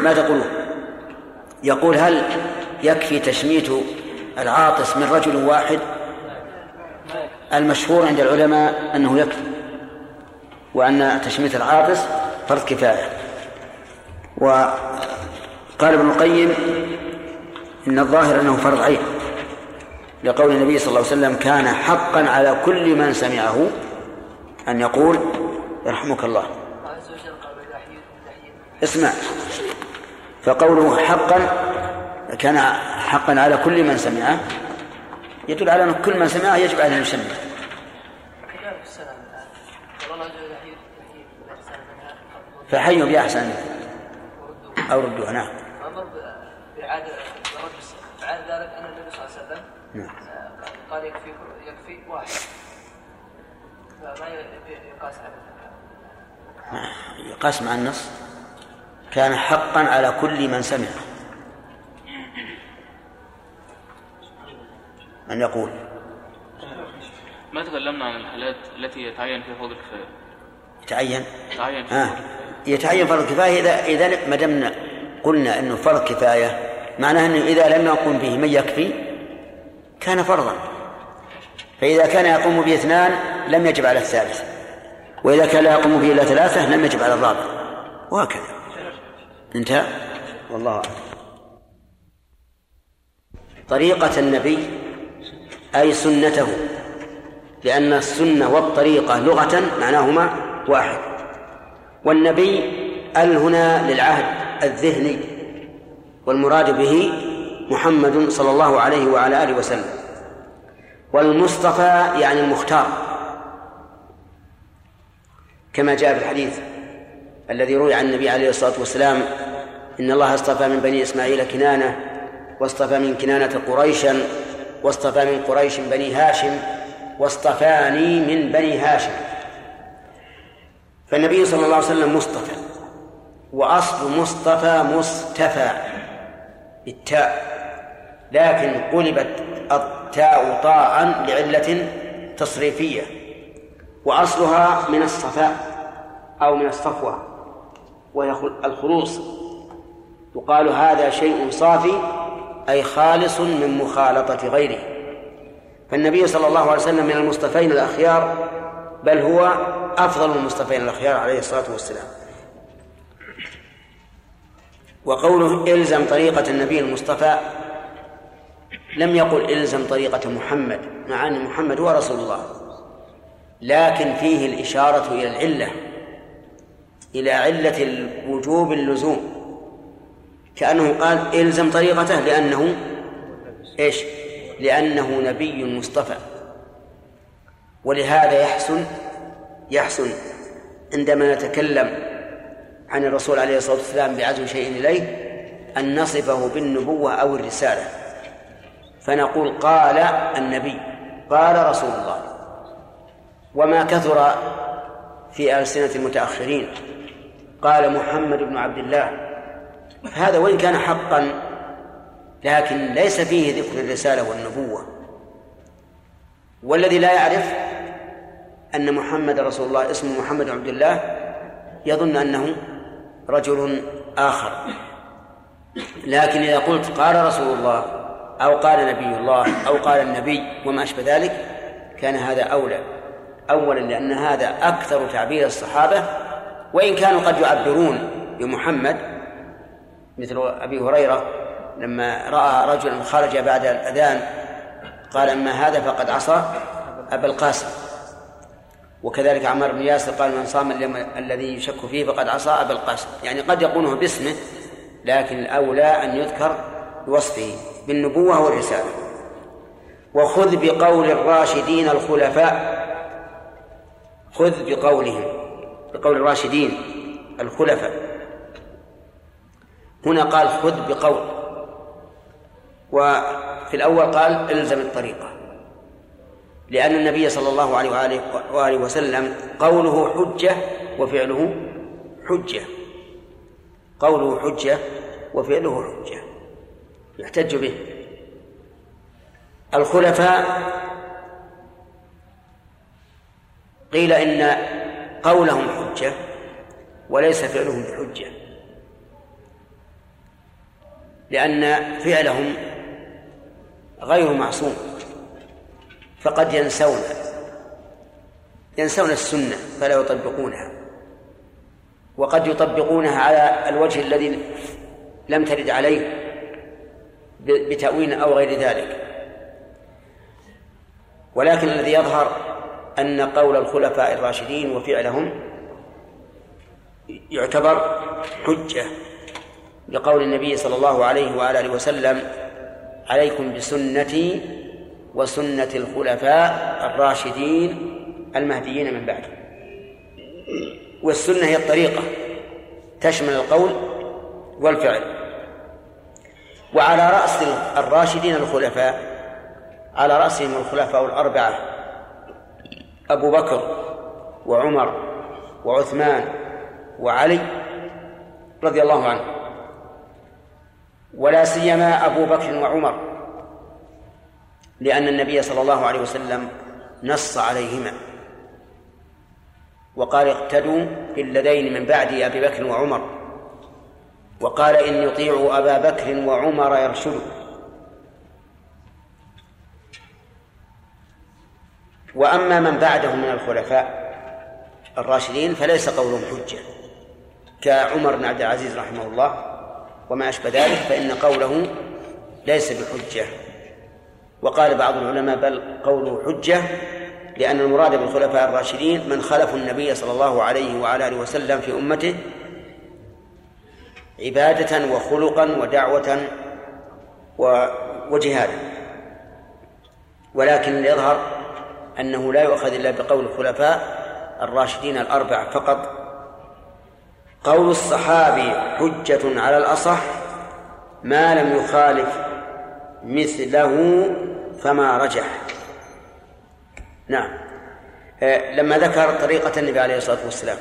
S1: ما تقولون؟ يقول هل يكفي تشميت العاطس من رجل واحد المشهور عند العلماء أنه يكفي وأن تشميت العاطس فرض كفاية. وقال ابن القيم إن الظاهر أنه فرض عين لقول النبي صلى الله عليه وسلم كان حقا على كل من سمعه أن يقول يرحمك الله. اسمع فقوله حقا كان حقا على كل من سمعه يدل على أن كل من سمعه يجب عليه أن يسمع. فحيوا بأحسن. أو ردوها نعم.
S3: أمر ب- باعاده برد السلام بعد ذلك ان النبي صلى الله عليه وسلم
S1: نعم.
S3: قال يكفي يكفي واحد فما يقاس على
S1: يقاس مع النص. كان حقا على كل من سمعه. أن يقول.
S2: ما تكلمنا عن الحالات التي يتعين فيها فرض الكفاية؟
S1: يتعين؟
S2: يتعين فيها
S1: آه. يتعين فرض كفاية إذا إذا ما دمنا قلنا أنه فرض كفاية معناه أنه إذا لم يقم به من يكفي؟ كان فرضا. فإذا كان يقوم به اثنان لم يجب على الثالث. وإذا كان لا يقوم به إلا ثلاثة لم يجب على الرابع. وهكذا. انتهى؟ والله أعلم. طريقة النبي أي سنته. لأن السنة والطريقة لغة معناهما واحد. والنبي أل هنا للعهد الذهني والمراد به محمد صلى الله عليه وعلى آله وسلم. والمصطفى يعني المختار. كما جاء في الحديث الذي روي عن النبي عليه الصلاة والسلام إن الله اصطفى من بني إسماعيل كنانة واصطفى من كنانة قريشا واصطفى من قريش بني هاشم واصطفاني من بني هاشم. فالنبي صلى الله عليه وسلم مصطفى وأصل مصطفى مصطفى بالتاء. لكن قلبت التاء طاعا لعلة تصريفية وأصلها من الصفاء أو من الصفوة وهي الخلوص. يقال هذا شيء صافي أي خالص من مخالطة غيره. فالنبي صلى الله عليه وسلم من المصطفين الأخيار بل هو أفضل المصطفين الأخيار عليه الصلاة والسلام. وقوله إلزم طريقة النبي المصطفى لم يقل إلزم طريقة محمد مع أن محمد هو رسول الله. لكن فيه الإشارة إلى العلة إلى علة الوجوب اللزوم. كأنه قال إلزم طريقته لأنه إيش؟ لأنه نبي مصطفى. ولهذا يحسن يحسن عندما نتكلم عن الرسول عليه الصلاة والسلام بعزو شيء إليه أن نصفه بالنبوة أو الرسالة. فنقول قال النبي قال رسول الله. وما كثر في ألسنة المتأخرين قال محمد بن عبد الله هذا وإن كان حقا لكن ليس فيه ذكر الرسالة والنبوة. والذي لا يعرف أن محمد رسول الله اسمه محمد عبد الله يظن أنه رجل آخر. لكن إذا قلت قال رسول الله أو قال نبي الله أو قال النبي وما أشبه ذلك كان هذا أولى. أولا لأن هذا أكثر تعبير الصحابة وإن كانوا قد يعبرون بمحمد مثل أبي هريرة لما رأى رجلا خرج بعد الأذان قال أما هذا فقد عصى أبا القاسم. وكذلك عمار بن ياسر قال من صام الذي يشك فيه فقد عصى أبا القاسم. يعني قد يقوله باسمه لكن الأولى أن يذكر بوصفه بالنبوة والرسالة. وخذ بقول الراشدين الخلفاء خذ بقولهم بقول الراشدين الخلفاء. هنا قال خذ بقول. وفي الأول قال إلزم الطريقة. لأن النبي صلى الله عليه وآله, وسلم قوله حجة وفعله حجة. قوله حجة وفعله حجة. يحتج به. الخلفاء قيل إن قولهم حجة وليس فعلهم بحجة لأن فعلهم غير معصوم فقد ينسون ينسون السنة فلا يطبقونها وقد يطبقونها على الوجه الذي لم ترد عليه بتأويل أو غير ذلك. ولكن الذي يظهر أن قول الخلفاء الراشدين وفعلهم يعتبر حجة لقول النبي صلى الله عليه وآله وسلم عليكم بسنتي وسنة الخلفاء الراشدين المهديين من بعد. والسنة هي الطريقة تشمل القول والفعل. وعلى رأس الراشدين الخلفاء على رأسهم الخلفاء الأربعة أبو بكر وعمر وعثمان وعلي رضي الله عنه. ولا سيما أبو بكر وعمر لأن النبي صلى الله عليه وسلم نص عليهما وقال اقتدوا بالذين من بعد أبي بكر وعمر. وقال إن يطيعوا أبا بكر وعمر يرشدوا. وأما من بعدهم من الخلفاء الراشدين فليس قولهم حجة كعمر بن عبد العزيز رحمه الله وما أشبه ذلك فإن قوله ليس بحجة. وقال بعض العلماء بل قوله حجة لأن المراد بالخلفاء الراشدين من خلفوا النبي صلى الله عليه وعلى آله وسلم في أمته عبادة وخلقا ودعوة وجهادا ولكن يظهر أنه لا يؤخذ إلا بقول الخلفاء الراشدين الأربعة فقط قول الصحابي حجة على الأصح ما لم يخالف مثله فما رجح. نعم. آه، لما ذكر طريقة النبي عليه الصلاة والسلام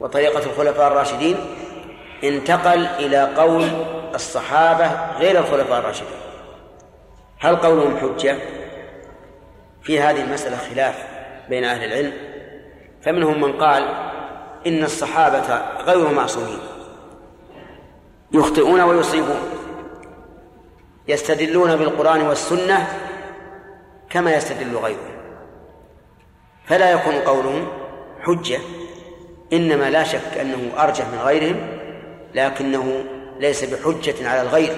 S1: وطريقة الخلفاء الراشدين انتقل إلى قول الصحابة غير الخلفاء الراشدين. هل قولهم حجة؟ في هذه المسألة خلاف بين أهل العلم. فمنهم من قال إن الصحابة غير معصومين. يخطئون ويصيبون. يستدلون بالقرآن والسنة كما يستدل غيرهم فلا يكون قولهم حجة إنما لا شك أنه أرجح من غيرهم لكنه ليس بحجة على الغير.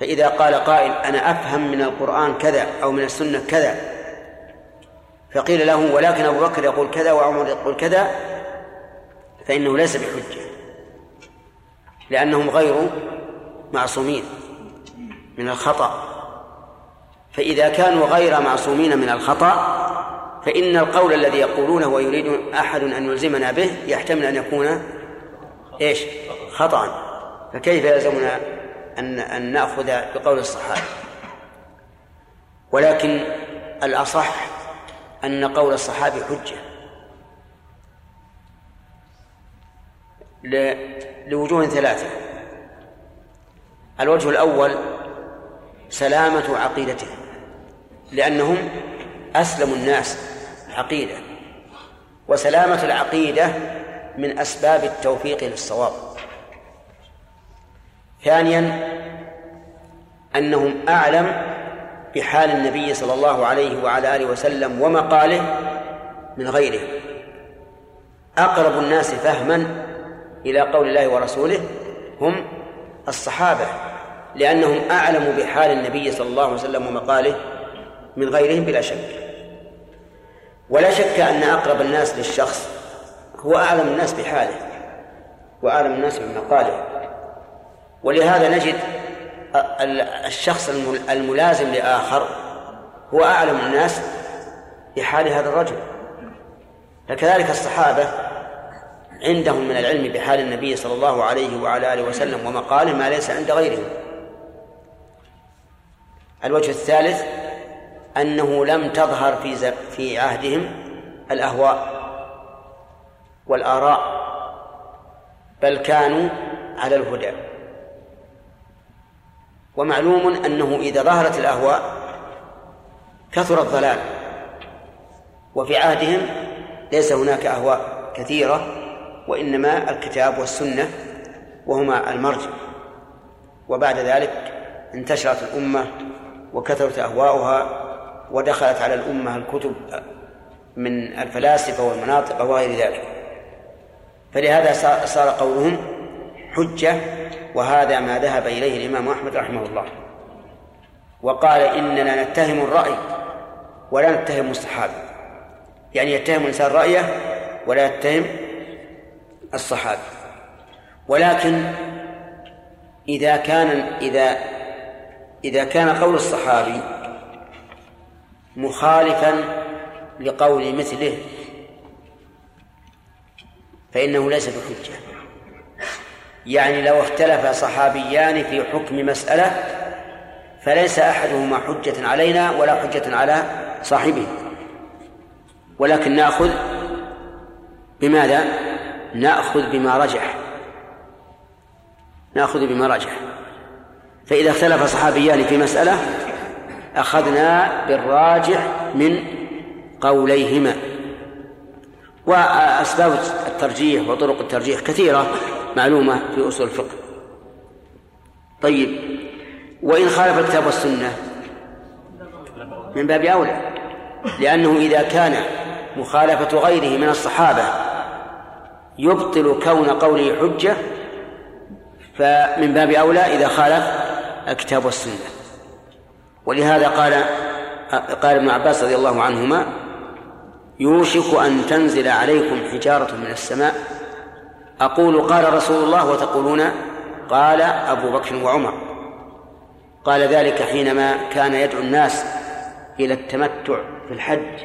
S1: فإذا قال قائل أنا أفهم من القرآن كذا أو من السنة كذا فقيل له ولكن أبو بكر يقول كذا وعمر يقول كذا فإنه ليس بحجة لأنهم غير معصومين من الخطأ. فإذا كانوا غير معصومين من الخطأ فإن القول الذي يقولونه ويريد أحد أن يلزمنا به يحتمل أن يكون إيش؟ خطأ. فكيف يلزمنا أن أن نأخذ بقول الصحابة؟ ولكن الأصح أن قول الصحابي حجة. لوجوه ثلاثة. الوجه الأول سلامة عقيدتهم لأنهم أسلموا الناس عقيدة وسلامة العقيدة من أسباب التوفيق للصواب. ثانيا أنهم أعلم بحال النبي صلى الله عليه وعلى آله وسلم ومقاله من غيره. أقرب الناس فهما إلى قول الله ورسوله هم الصحابة لأنهم أعلم بحال النبي صلى الله عليه وسلم ومقاله من غيرهم بلا شك. ولا شك أن أقرب الناس للشخص هو أعلم الناس بحاله وأعلم الناس بمقاله. ولهذا نجد الشخص الملازم لآخر هو أعلم الناس بحال هذا الرجل. فكذلك الصحابة عندهم من العلم بحال النبي صلى الله عليه وعلى آله وسلم ومقاله ما ليس عند غيرهم الوجه الثالث أنه لم تظهر في في عهدهم الأهواء والآراء بل كانوا على الهدى. ومعلوم أنه إذا ظهرت الأهواء كثر الضلال. وفي عهدهم ليس هناك أهواء كثيرة وإنما الكتاب والسنة وهما المرجع وبعد ذلك انتشرت الأمة وكثرت أهواؤها ودخلت على الأمة الكتب من الفلاسفة والمناطق وغير ذلك. فلهذا صار قولهم حجة وهذا ما ذهب إليه الإمام أحمد رحمه الله. وقال إننا نتهم الرأي ولا نتهم الصحابة. يعني يتهم الإنسان رأيه ولا يتهم الصحابة. ولكن إذا كان إذا إذا كان قول الصحابي مخالفا لقول مثله فإنه ليس بحجة. يعني لو اختلف صحابيان في حكم مسألة فليس أحدهما حجة علينا ولا حجة على صاحبه. ولكن نأخذ بماذا؟ نأخذ بما رجح. نأخذ بما رجح. فإذا اختلف صحابيان في مسألة أخذنا بالراجح من قوليهما. وأسباب الترجيح وطرق الترجيح كثيرة. معلومة في أصول الفقه. طيب وإن خالف الكتاب والسنة من باب أولى لأنه إذا كان مخالفة غيره من الصحابة يبطل كون قوله حجة فمن باب أولى إذا خالف الكتاب والسنة. ولهذا قال قال ابن عباس رضي الله عنهما يوشك أن تنزل عليكم حجارة من السماء أقول قال رسول الله وتقولون قال أبو بكر وعمر. قال ذلك حينما كان يدعو الناس إلى التمتع في الحج.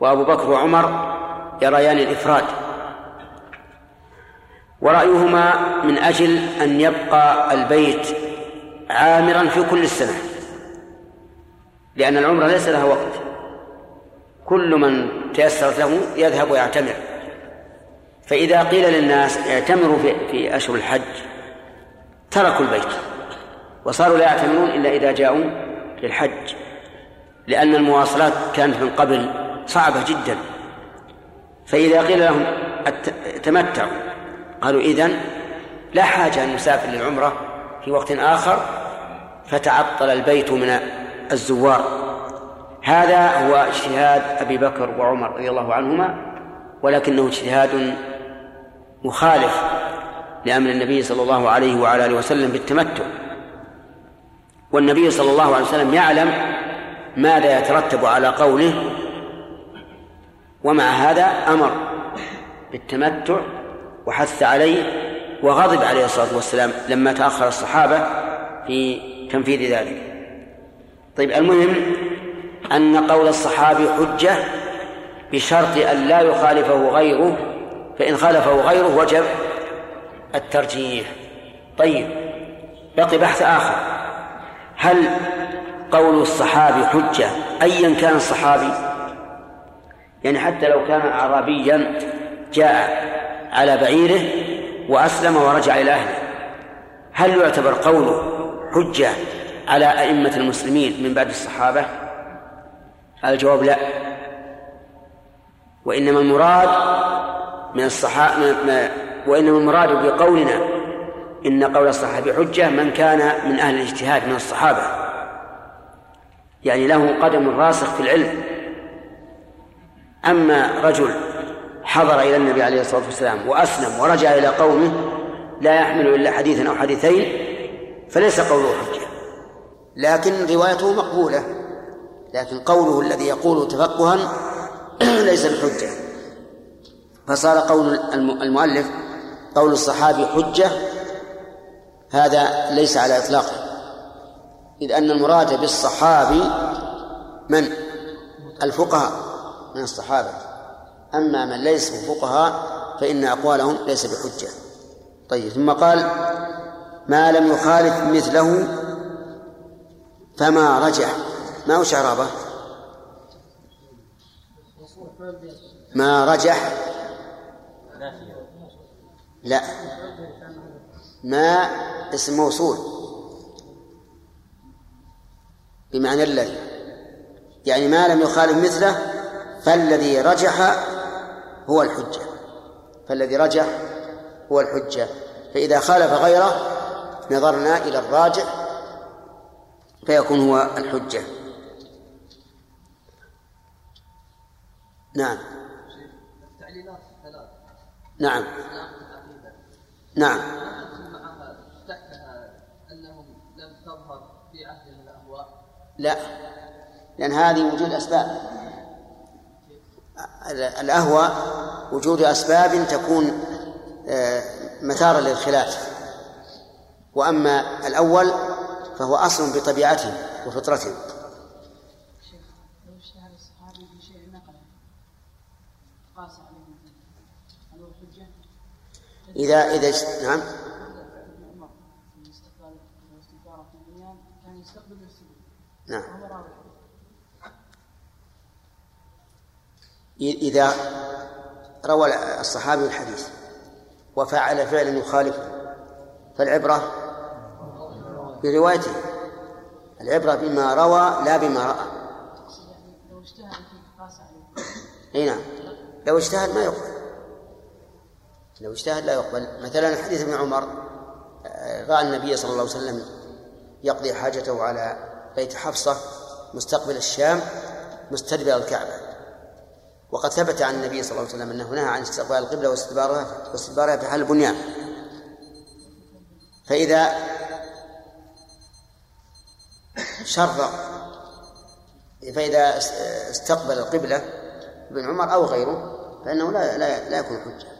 S1: وأبو بكر وعمر يريان الإفراد. ورأيهما من أجل أن يبقى البيت عامرا في كل السنة. لأن العمرة ليس لها وقت. كل من تيسرت له يذهب ويعتمر. فإذا قيل للناس اعتمروا في, في أشهر الحج تركوا البيت وصاروا لا يعتمرون إلا إذا جاءوا للحج لأن المواصلات كانت من قبل صعبة جدا. فإذا قيل لهم تمتعوا قالوا إذن لا حاجة أن نسافر للعمرة في وقت آخر فتعطل البيت من الزوار. هذا هو اجتهاد أبي بكر وعمر رضي الله عنهما ولكنه اجتهاد مخالف لأمر النبي صلى الله عليه وعلى آله وسلم بالتمتع. والنبي صلى الله عليه وسلم يعلم ماذا يترتب على قوله ومع هذا أمر بالتمتع وحث عليه وغضب عليه الصلاة والسلام لما تأخر الصحابة في تنفيذ ذلك. طيب المهم أن قول الصحابي حجة بشرط أن لا يخالفه غيره فإن خالفه غيره وجب الترجيح. طيب بقي بحث آخر. هل قول الصحابي حجة؟ أيا كان الصحابي؟ يعني حتى لو كان أعرابيا جاء على بعيره وأسلم ورجع إلى أهله هل يعتبر قوله حجة على أئمة المسلمين من بعد الصحابة؟ الجواب لا. وإنما المراد من الصحابة وإنما المراد بقولنا إن قول الصحابي حجة من كان من أهل الاجتهاد من الصحابة. يعني له قدم راسخ في العلم. أما رجل حضر إلى النبي عليه الصلاة والسلام وأسلم ورجع إلى قومه لا يحمل إلا حديثا أو حديثين فليس قوله حجة. لكن روايته مقبولة. لكن قوله الذي يقول تفقها ليس بحجة. فصار قول المؤلف قول الصحابي حجة هذا ليس على إطلاقه. إذ أن المراد بالصحابي من؟ الفقهاء من الصحابة. أما من ليسوا فقهاء فإن أقوالهم ليس بحجة. طيب ثم قال ما لم يخالف مثله فما رجع. ما وش إعرابه؟ ما رجح لا. ما اسم موصول. بمعنى الذي يعني ما لم يخالف مثله فالذي رجح هو الحجة. فالذي رجح هو الحجة. فإذا خالف غيره نظرنا إلى الراجح فيكون هو الحجة. نعم. نعم. نعم. لا. لأن هذه وجود أسباب. الأهوى وجود أسباب تكون آه، مثارا للخلاف. وأما الأول فهو أصل بطبيعته وفطرته. إذا إذا نعم. نعم. إذا روى الصحابي الحديث وفعل فعلا يخالفه فالعبرة بروايته العبرة بما روى لا بما رأى. أي نعم. لو اجتهد ما يقبل. لو اجتهد لا يقبل. مثلا حديث ابن عمر آه، رأى النبي صلى الله عليه وسلم يقضي حاجته على بيت حفصة مستقبل الشام مستدبر الكعبة. وقد ثبت عن النبي صلى الله عليه وسلم أنه نهى عن استقبال القبلة واستدبارها واستدبارها في حال البنيان. فإذا شر فإذا استقبل القبلة ابن عمر أو غيره فإنه لا لا, لا يكون حجة.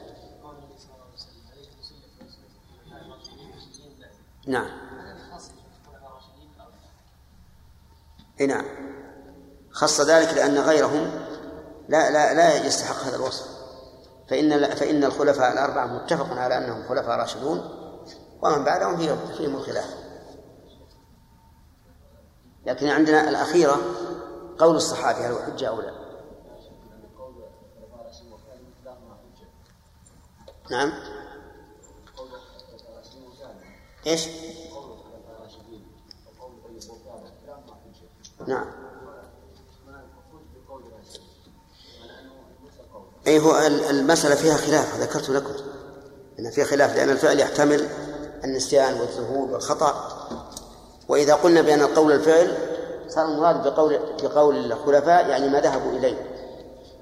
S1: نعم. إي نعم. خص ذلك لأن غيرهم لا لا لا يستحق هذا الوصف. فإن فإن الخلفاء الأربعة متفق على أنهم خلفاء راشدون ومن بعدهم فيهم الخلاف. لكن عندنا الأخيرة قول الصحابي هل هو حجة أو لا؟ نعم. إيش؟ نعم. أي هو المسألة فيها خلاف ذكرت لكم. أن فيها خلاف لأن الفعل يحتمل النسيان والذهول والخطأ. وإذا قلنا بأن القول الفعل صار المراد بقول بقول الخلفاء يعني ما ذهبوا إليه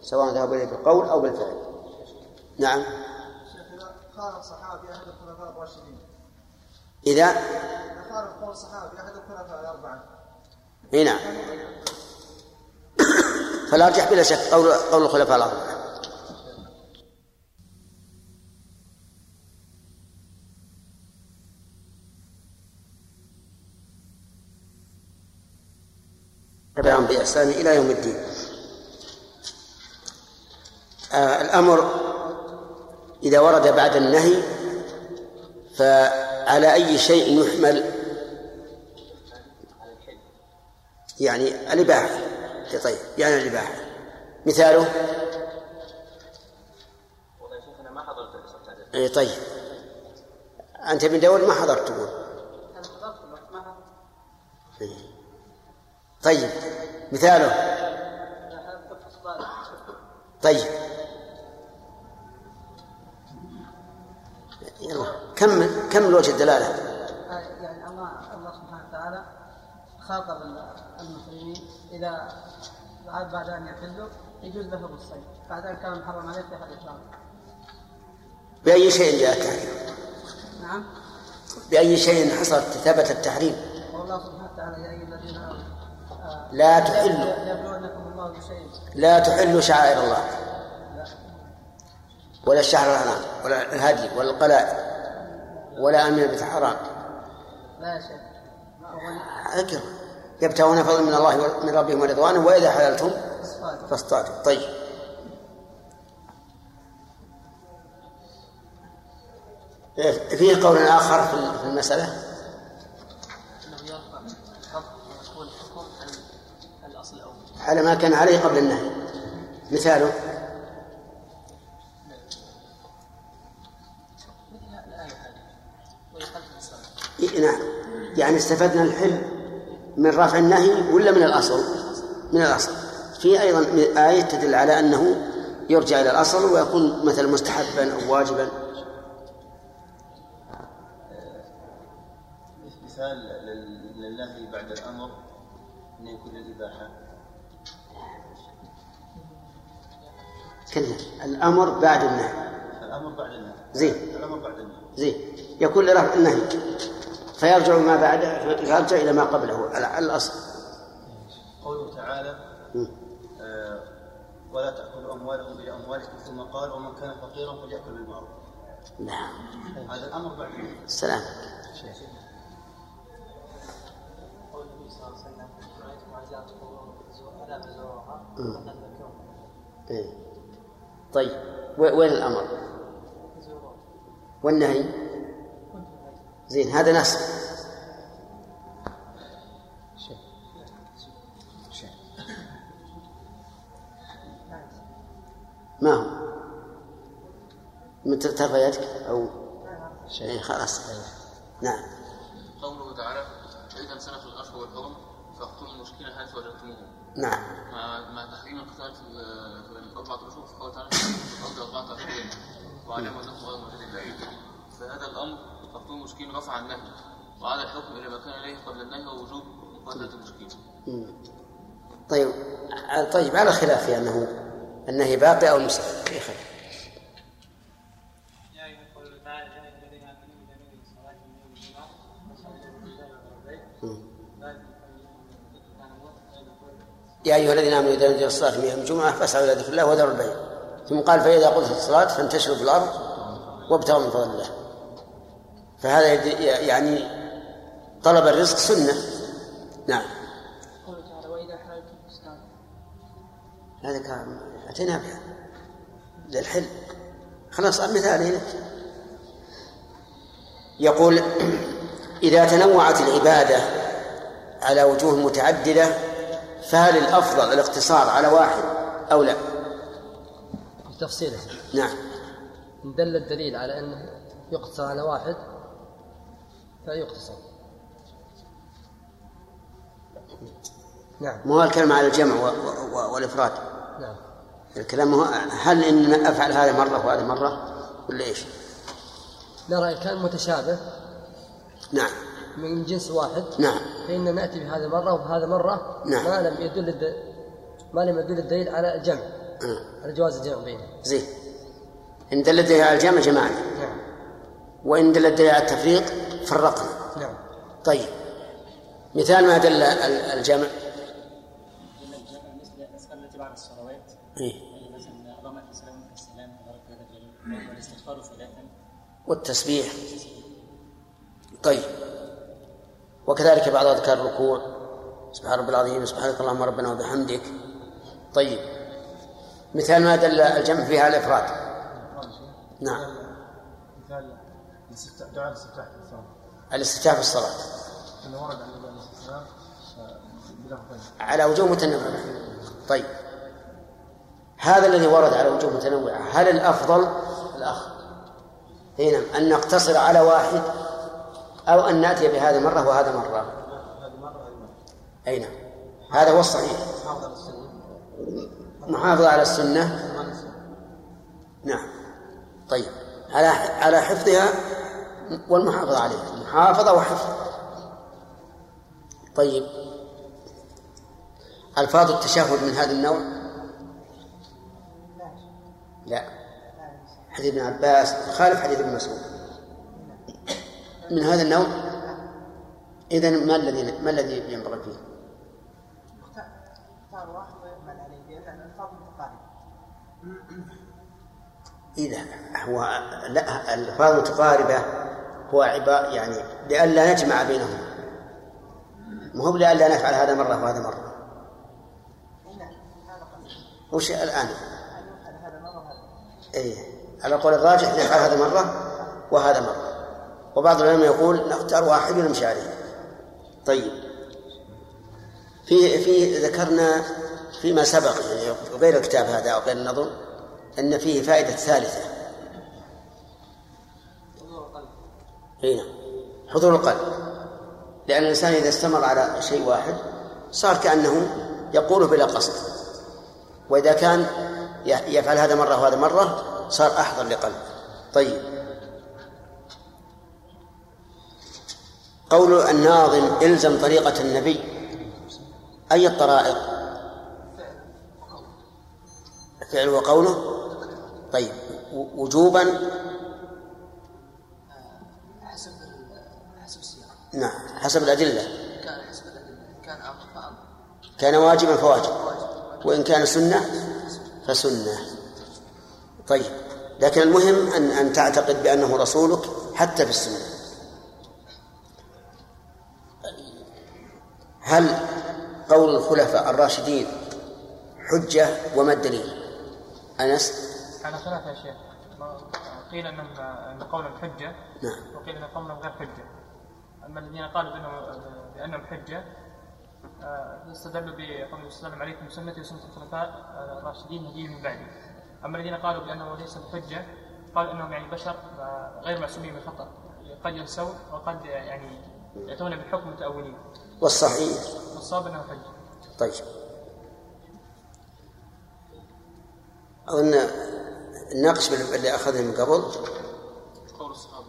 S1: سواء ذهبوا إليه بالقول أو بالفعل. نعم. خالف الصحابي أحد الخلفاء الراشدين إذا؟ إي نعم. فالأرجح بلا شك. قول قول الخلفاء الأربعة. تبعهم بإحسان إلى يوم الدين. آه الأمر إذا ورد بعد النهي فعلى أي شيء يحمل؟ يعني الإباحة. طيب يعني الإباحة. مثاله؟ اي طيب. أنت ابن داود ما حضرت تقول؟ إيه. طيب مثاله. طيب. يلا كمل كمل وجه الدلالة؟
S4: يعني الله الله سبحانه وتعالى خاطب المسلمين إذا بعد بعد أن يحلوا يجوز لهم الصيد. بعد أن كان محرم عليه في الإحرام
S1: بأي شيء جاء التحريم
S4: نعم.
S1: بأي شيء حصل ثبت التحريم؟
S4: والله سبحانه وتعالى يا أيها الذين آمنوا آه،
S1: لا تحلوا. لا تحل شعائر الله. ولا الشهر الحرام ولا الهدي ولا القلائد ولا آمن بيت حرام
S4: لا يا شيخ
S1: اقرا يبتغون فضلا من الله من ربهم ورضوانه وإذا حللتم فاصطادوا طيب. فيه قول آخر في
S8: الأول.
S1: على ما كان عليه قبل النهي. مثاله. نعم يعني استفدنا الحل من رفع النهي ولا من الأصل؟ من الأصل. في أيضا آية تدل على أنه يرجع إلى الأصل ويكون مثلا مستحبا أو واجبا.
S9: مثال لل- للنهي بعد الأمر أن يكون الإباحة.
S1: كلا الأمر بعد النهي.
S9: الأمر بعد النهي.
S1: زين.
S9: الأمر بعد النهي.
S1: زين. يكون لرفع النهي. فيرجع ما بعده يرجع إلى ما قبله على الأصل.
S9: قوله تعالى. آه ولا تأكلوا أموالكم إلى اموالكم ثم قال ومن كان فقيرا فليأكل بالمعروف.
S1: نعم.
S9: هذا الأمر بعد.
S1: السلام.
S3: قول النبي صلى الله عليه وسلم رايتم عزاء ولا تزوروها
S1: مم.
S3: فقد ذكرهم
S1: إيه. طيب وين الأمر؟ والنهي؟ زين هذا نص ما هو؟ متى ترفع يدك أو؟ شيء خلاص. نعم.
S2: قوله تعالى فإذا انسلخ الأشهر والحرم فاقتلوا المشركين حيث وجدتموهم.
S1: نعم.
S2: مع مع تحريم القتال في ال- في أربعة أشهر في قوله تعالى في الأرض أربعة أشهر واعلموا أنكم غير بعيد فهذا الأمر تقتلوا المشركين رفع النهي وعاد الحكم إلى ما كان إليه قبل النهي ووجوب مقاتلة المشركين
S1: مم. طيب. طيب على خلاف في أنه النهي باقي أو مسلم في خلاف
S10: يا أيها الذين آمنوا إذا نودي للصلاة من يوم الجمعة
S1: فاسعوا إلى ذكر الله وذروا البيع. ثم قال فإذا قضيت الصلاة فانتشروا في الأرض وابتغوا من فضل الله. فهذا يعني طلب الرزق سنة. نعم.
S4: قوله تعالى حللتم فاصطادوا
S1: هذا كان أتينا بها. للحل. خلاص مثال هنا يقول إذا تنوعت العبادة على وجوه متعددة فهل الأفضل الاقتصار على واحد أو لا؟
S11: تفصيله
S1: نعم.
S11: دل الدليل على أنه يقتصر على واحد فيقتصر نعم.
S1: مو هو الكلام على الجمع و- و- والإفراد.
S11: نعم.
S1: الكلام هو هل إن أفعل هذا مرة وهذا مرة ولا إيش؟
S11: نرى إن كان متشابه.
S1: نعم.
S11: من جنس واحد.
S1: نعم.
S11: فإن نأتي بهذا مرة وبهذا مرة
S1: نعم.
S11: ما لم يدل الد... ما لم يدل الدليل على الجمع.
S1: آه.
S11: على جواز الجمع بينهم
S1: زين. إن دل الدليل على الجمع جمعنا
S11: نعم
S1: وإن دل الدليل على التفريق فرقنا.
S11: نعم.
S1: طيب. مثال ما دل ال- الجمع.
S12: بعد الصلوات
S1: إيه.
S12: مثلا رمى السلام هذا الجليل والاستغفار صلاة
S1: والتسبيح. طيب. وكذلك بعض أذكار الركوع. سبحان رب العظيم سبحانك اللهم ربنا وبحمدك. طيب. مثال ما دل الجمع فيها الإفراد. نعم.
S9: الاستفتاح دعاء الاستفتاح في الصلاة.
S1: الاستفتاح في الصلاة.
S9: إنه ورد عن النبي عليه الصلاة والسلام آه، بلفظين
S1: على وجوه متنوعة. طيب. هذا الذي ورد على وجوه متنوعة. هل الأفضل؟ الأخ. اي نعم. أن نقتصر على واحد أو أن نأتي بهذه مرة وهذا مرة. أي نعم. هذا هو الصحيح. محافظة على السنة. نعم. طيب. على على حفظها والمحافظة عليها. محافظة وحفظ. طيب. ألفاظ التشهد من هذا النوع؟ لا. حديث ابن عباس. خالف حديث ابن مسعود. من هذا النوع؟ إذا ما الذي ما الذي ينبغي فيه؟
S13: واحد ويعمل عليه متقاربه
S1: إذا هو لا الألفاظ المتقاربة هو عبارة يعني لئلا نجمع بينهما ما هو لئلا نفعل هذا مرة وهذا مرة. وش الآن؟ إيه. على قول الراجح نفعل هذا مرة وهذا مرة. وبعض العلماء يقول نختار واحد ونمشي عليه طيب. في في ذكرنا فيما سبق يعني غير الكتاب هذا أو غير النظر أن فيه فائدة ثالثة. إي نعم. حضور القلب. لأن الإنسان إذا استمر على شيء واحد صار كأنه يقوله بلا قصد. وإذا كان يفعل هذا مرة وهذا مرة صار أحضر لقلبه. طيب. قول الناظم إلزم طريقة النبي. أي الطرائق؟ فعل وقوله. طيب. وجوبا
S5: حسب السياق.
S1: نعم حسب الأدلة.
S5: كان حسب الأدلة. كان أمر فأمر
S1: كان واجبا فواجب. وإن كان سنة فسنة. طيب لكن المهم أن أن تعتقد بأنه رسولك حتى في السنة. هل قول الخلفاء الراشدين حجة وما الدليل؟ أنس؟
S6: على خلاف يا شيخ قيل إن قولهم حجة
S1: نعم.
S6: وقيل إن قولهم غير حجة. أما الذين قالوا بانهم بأنهم حجة آه، استدلوا بقول النبي صلى الله عليه وسلم عليكم سنتي وسنة الخلفاء الراشدين هدي من بعدي. أما الذين قالوا بأنه ليس بحجة قالوا إنهم يعني بشر آه، غير معصومين من الخطا قد ينسون وقد يعني يأتون بالحكم متأولين.
S1: والصحيح.
S6: والصواب أنه حجه
S1: طيب. أظن ناقش باللي أخذنا من قبل؟
S2: قول الصحابة.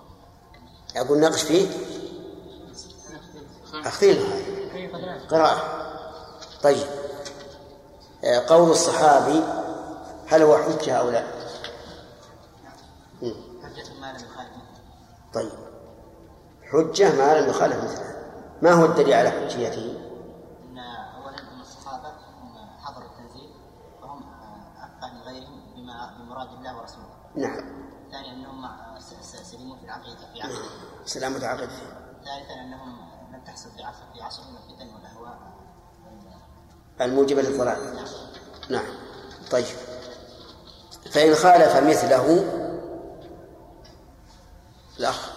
S1: أقول ناقش فيه؟ أخذينه قراءة. طيب. آه، قول الصحابي هل هو حجة أو لا؟
S5: حجة ما لم يخالف
S1: طيب. حجة ما لم يخالف مثله. ما هو الدليل على حجيته؟
S5: إن اولا أن الصحابة هم حضروا التنزيل وهم افقه من غيرهم بما بمراد الله ورسوله.
S1: نعم.
S5: ثانيا س- سلموا في العقيده في عقيده.
S1: سلام متعاقد فيه
S5: ثالثا أنهم لم تحصل في عصر في عصرهم الفتن والاهواء
S1: الموجبة للضلال نعم. طيب. فإن خالف مثله الأخ.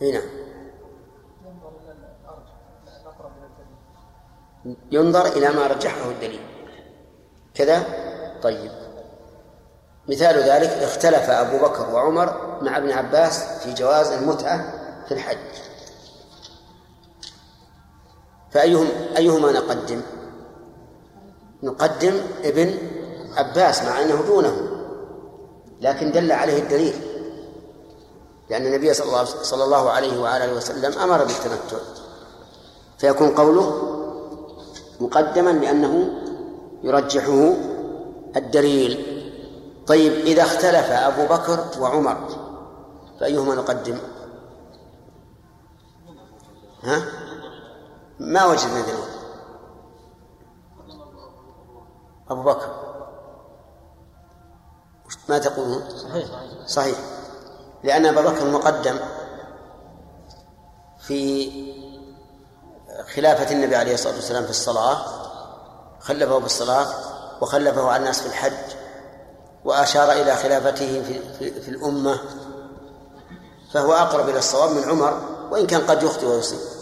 S1: هنا ينظر إلى ما رجحه الدليل. كذا؟ طيب. مثال ذلك اختلف أبو بكر وعمر مع ابن عباس في جواز المتعة في الحج. فأيهم أيهما نقدم؟ نقدم ابن عباس مع أنه دونه لكن دل عليه الدليل لأن النبي صلى الله, صلى الله عليه وعلى وسلم أمر بالتمتع فيكون قوله مقدما لأنه يرجحه الدليل طيب إذا اختلف أبو بكر وعمر فأيهما نقدم؟ ها؟ ما وجدنا دليل أبو بكر. ما تقولون؟
S9: صحيح.
S1: صحيح. لأن أبا بكر مقدم في خلافة النبي عليه الصلاة والسلام في الصلاة خلفه بالصلاة وخلفه على الناس في الحج وأشار إلى خلافته في, في, في الأمة فهو أقرب إلى الصواب من عمر وإن كان قد يخطئ ويصيب.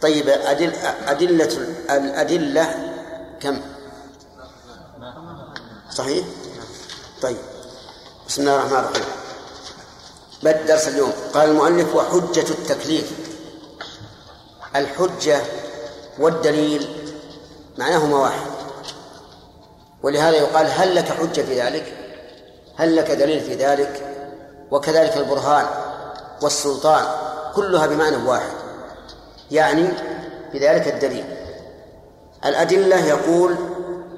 S1: طيب أدل أدلة الأدلة كم؟ صحيح؟ طيب بسم الله الرحمن الرحيم. بدء درس اليوم؟ قال المؤلف وحجة التكليف. الحجة والدليل معناهما واحد. ولهذا يقال هل لك حجة في ذلك؟ هل لك دليل في ذلك؟ وكذلك البرهان والسلطان كلها بمعنى واحد. يعني بذلك الدليل. الأدلة يقول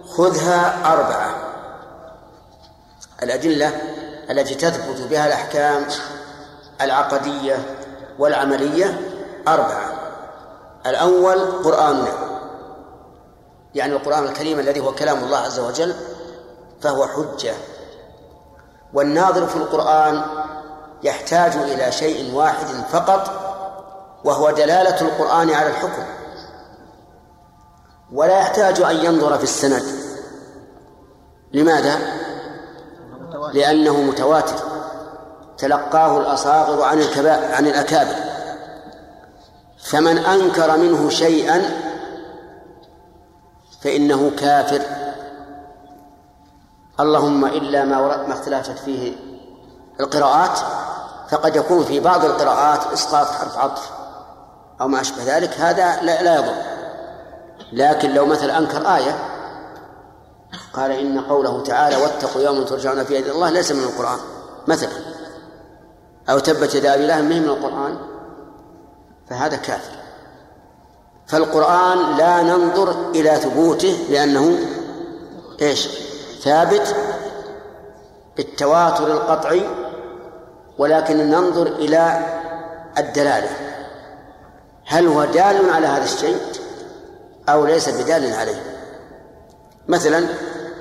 S1: خذها أربعة. الأدلة التي تثبت بها الأحكام العقدية والعملية أربعة. الأول قرآننا يعني القرآن الكريم الذي هو كلام الله عز وجل فهو حجة. والناظر في القرآن يحتاج إلى شيء واحد فقط وهو دلالة القرآن على الحكم. ولا يحتاج أن ينظر في السند. لماذا؟ لأنه متواتر. تلقاه الأصاغر عن الكبا عن الأكابر. فمن أنكر منه شيئا فإنه كافر. اللهم إلا ما ما اختلفت فيه القراءات فقد يكون في بعض القراءات إسقاط حرف عطف. أو ما أشبه ذلك هذا لا, لا يضر. لكن لو مثل أنكر آية قال إن قوله تعالى واتقوا يوما ترجعون فيه إلى الله ليس من القرآن. مثلا أو تبت يدا أبي لهب من القرآن؟ فهذا كافر. فالقرآن لا ننظر إلى ثبوته لأنه إيش؟ ثابت بالتواتر القطعي ولكن ننظر إلى الدلالة. هل هو دال على هذا الشيء أو ليس بدال عليه؟ مثلا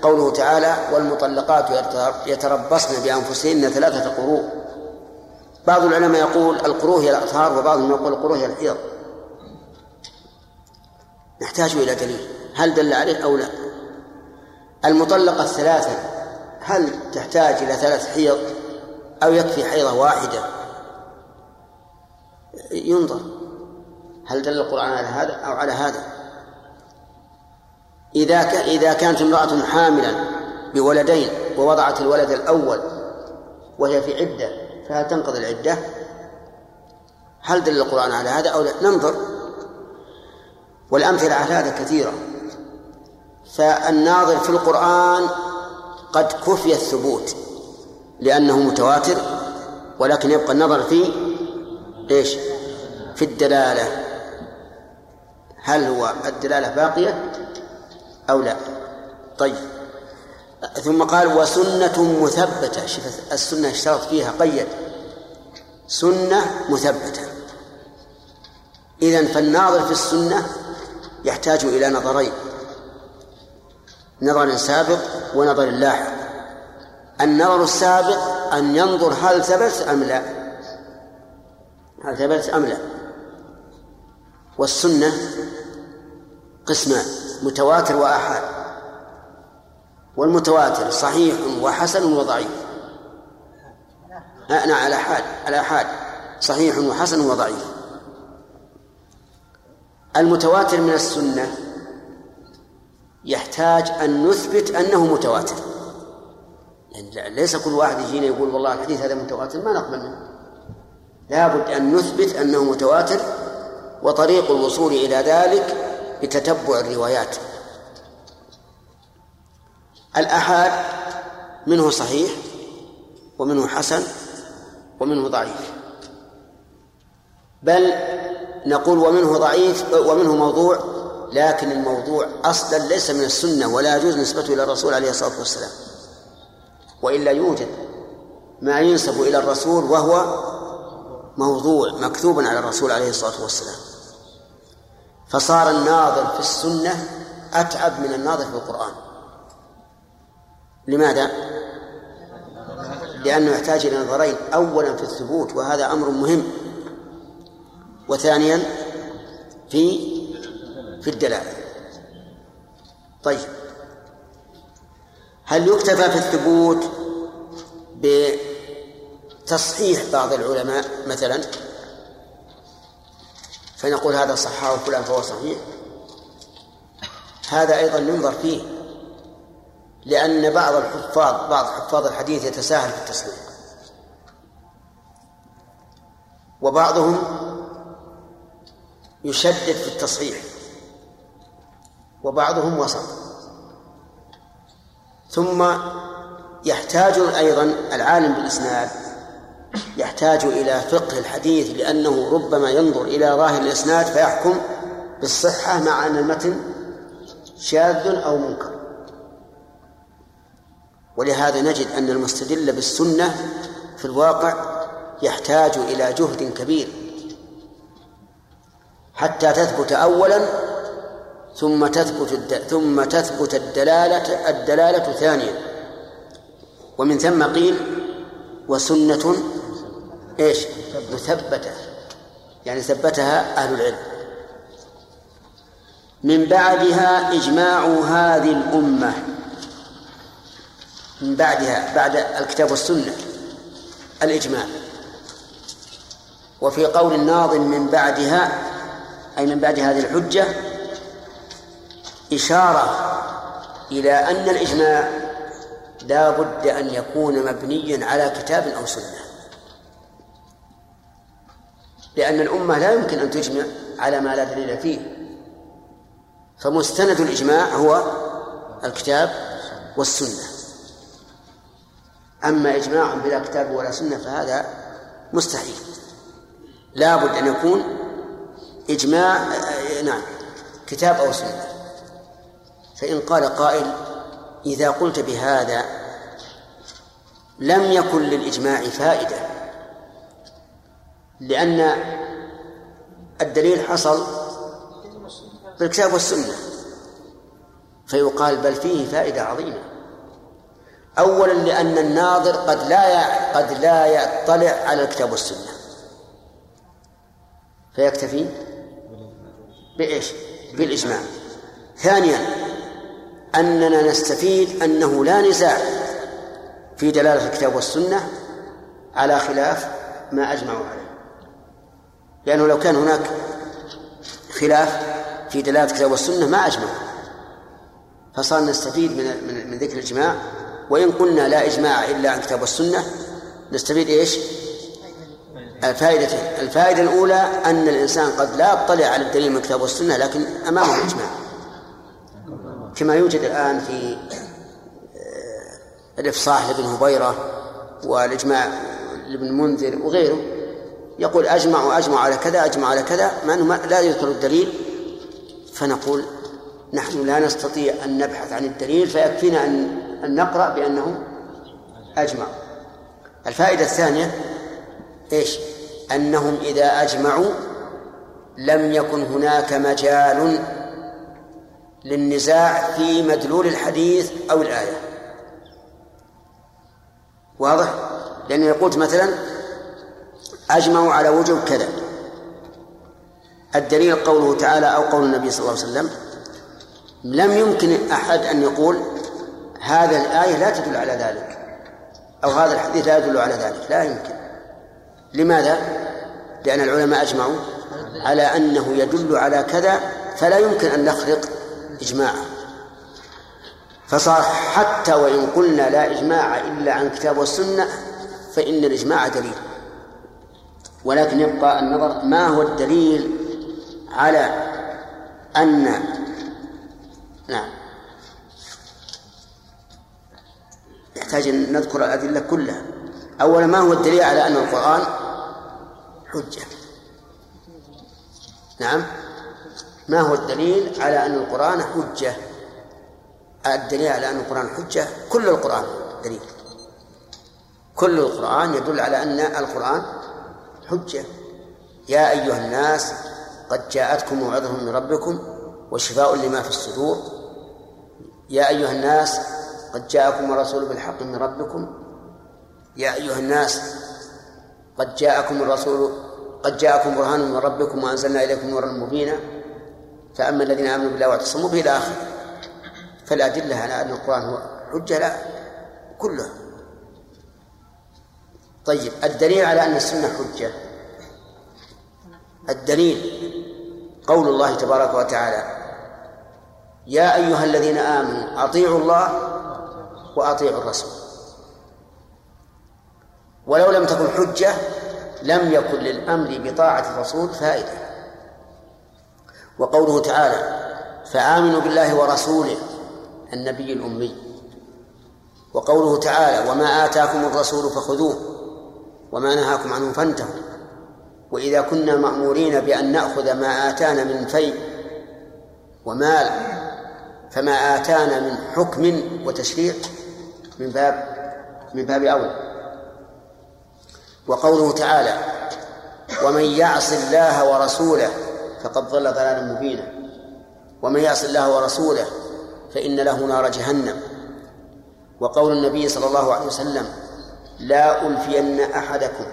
S1: قوله تعالى والمطلقات يتربصن بأنفسهن ثلاثة قروء بعض العلماء يقول القروء هي الأطهار وبعضهم يقول القروء هي الحيض. نحتاج إلى دليل. هل دل عليه أو لا؟ المطلقة الثلاثة هل تحتاج إلى ثلاث حيض أو يكفي حيضة واحدة؟ ينظر. هل دل القرآن على هذا أو على هذا إذا إذا كانت امرأة حاملا بولدين ووضعت الولد الأول وهي في عدة فهل تنقضي العدة؟ هل دل القرآن على هذا أو لا؟ ننظر والأمثلة على هذا كثيرة فالناظر في القرآن قد كفي الثبوت لأنه متواتر ولكن يبقى النظر في إيش؟ في الدلالة هل هو الدلالة باقية أو لا؟ طيب. ثم قال وسنة مثبتة. شوف السنة اشترط فيها قيد. سنة مثبتة. إذا فالناظر في السنة يحتاج إلى نظرين. نظر سابق ونظر لاحق. النظر السابق أن ينظر هل ثبت أم لا. هل ثبت أم لا. والسنة قسمان متواتر وآحاد والمتواتر صحيح وحسن وضعيف. نعم على حال على حال. صحيح وحسن وضعيف. المتواتر من السنة يحتاج أن نثبت أنه متواتر. يعني ليس كل واحد يجينا يقول والله الحديث هذا متواتر ما نقبل منه. لابد أن نثبت أنه متواتر وطريق الوصول إلى ذلك بتتبع الروايات. الأحاد منه صحيح ومنه حسن ومنه ضعيف. بل نقول ومنه ضعيف ومنه موضوع لكن الموضوع أصلا ليس من السنة ولا يجوز نسبته إلى الرسول عليه الصلاة والسلام. وإلا يوجد ما ينسب إلى الرسول وهو موضوع مكتوب على الرسول عليه الصلاة والسلام. فصار الناظر في السنة أتعب من الناظر في القرآن. لماذا؟ لأنه يحتاج إلى نظرين. أولا في الثبوت وهذا أمر مهم. وثانيا في في الدلالة. طيب. هل يكتفى في الثبوت بتصحيح بعض العلماء مثلا؟ فنقول هذا صححه فلان فهو صحيح. هذا أيضا ينظر فيه لأن بعض الحفاظ بعض حفاظ الحديث يتساهل في التصحيح وبعضهم يشدد في التصحيح وبعضهم وسط. ثم يحتاج أيضا العالم بالإسناد يحتاج إلى فقه الحديث لأنه ربما ينظر إلى ظاهر الإسناد فيحكم بالصحة مع أن المتن شاذ أو منكر. ولهذا نجد أن المستدل بالسنة في الواقع يحتاج إلى جهد كبير حتى تثبت أولا ثم تثبت ثم تثبت الدلالة الدلالة ثانيا. ومن ثم قيل وسنة إيش؟ مثبتة. يعني ثبتها أهل العلم. من بعدها إجماع هذه الأمة. من بعدها بعد الكتاب والسنة. الإجماع. وفي قول الناظم من بعدها أي من بعد هذه الحجة إشارة إلى أن الإجماع لا بد أن يكون مبنيا على كتاب أو سنة. لأن الأمة لا يمكن أن تجمع على ما لا دليل فيه. فمستند الإجماع هو الكتاب والسنة. أما إجماع بلا كتاب ولا سنة فهذا مستحيل. لا بد أن يكون إجماع نعم كتاب أو سنة. فإن قال قائل إذا قلت بهذا لم يكن للإجماع فائدة. لأن الدليل حصل بالكتاب والسنة. فيقال بل فيه فائدة عظيمة. أولا لأن الناظر قد لا قد لا يطلع على الكتاب والسنة. فيكتفي بإيش؟ بالإجماع. ثانيا أننا نستفيد أنه لا نزاع في دلالة الكتاب والسنة على خلاف ما أجمعوا عليه. لأنه لو كان هناك خلاف في دلالة الكتاب والسنة ما أجمعوا فصار نستفيد من من, ذكر الإجماع. وإن قلنا لا إجماع إلا عن الكتاب والسنة نستفيد إيش؟ الفائدتين الفائدة الأولى أن الإنسان قد لا يطلع على الدليل من الكتاب والسنة لكن أمامه الإجماع. كما يوجد الآن في آه، الإفصاح لابن هبيرة والإجماع لابن منذر وغيره يقول أجمع وأجمع على كذا أجمع على كذا مع أنه لا يذكر الدليل فنقول نحن لا نستطيع أن نبحث عن الدليل فيكفينا أن أن نقرأ بأنه أجمع الفائدة الثانية إيش؟ أنهم إذا أجمعوا لم يكن هناك مجال للنزاع في مدلول الحديث أو الآية واضح؟ لأني قلت مثلا أجمعوا على وجوب كذا. الدليل قوله تعالى أو قول النبي صلى الله عليه وسلم لم يمكن أحد أن يقول هذا الآية لا تدل على ذلك أو هذا الحديث لا يدل على ذلك لا يمكن. لماذا؟ لأن العلماء أجمعوا على أنه يدل على كذا فلا يمكن أن نخلق إجماعا فصار حتى وإن قلنا لا إجماع إلا عن كتاب والسنة فإن الإجماع دليل. ولكن يبقى النظر ما هو الدليل على أن نعم. يحتاج أن نذكر الأدلة كلها. أولا ما هو الدليل على أن القرآن حجة؟ نعم. ما هو الدليل على أن القرآن حجة؟ الدليل على أن القرآن حجة؟ كل القرآن دليل. كل القرآن يدل على أن القرآن حجة. يا أيها الناس قد جاءتكم موعظة من ربكم وشفاء لما في الصدور. يا أيها الناس قد جاءكم الرسول بالحق من ربكم. يا أيها الناس قد جاءكم الرسول قد جاءكم برهان من ربكم وأنزلنا إليكم نورا مبينا. فأما الذين آمنوا بالله واعتصموا به إلى آخره. فالأدلة على أن القرآن هو حجة لا كلها. طيب الدليل على أن السنة حجة. الدليل قول الله تبارك وتعالى يا أيها الذين آمنوا أطيعوا الله وأطيعوا الرسول. ولو لم تكن حجة لم يكن للأمر بطاعة الرسول فائدة. وقوله تعالى فآمنوا بالله ورسوله النبي الأمي. وقوله تعالى وما آتاكم الرسول فخذوه وما نهاكم عنه فانتهوا. وإذا كنا مأمورين بأن نأخذ ما آتانا من فيء ومال فما آتانا من حكم وتشريع من باب من باب أول. وقوله تعالى ومن يعص الله ورسوله فقد ضل ضلالا مبينا. ومن يعص الله ورسوله فإن له نار جهنم. وقول النبي صلى الله عليه وسلم لا ألفين أحدكم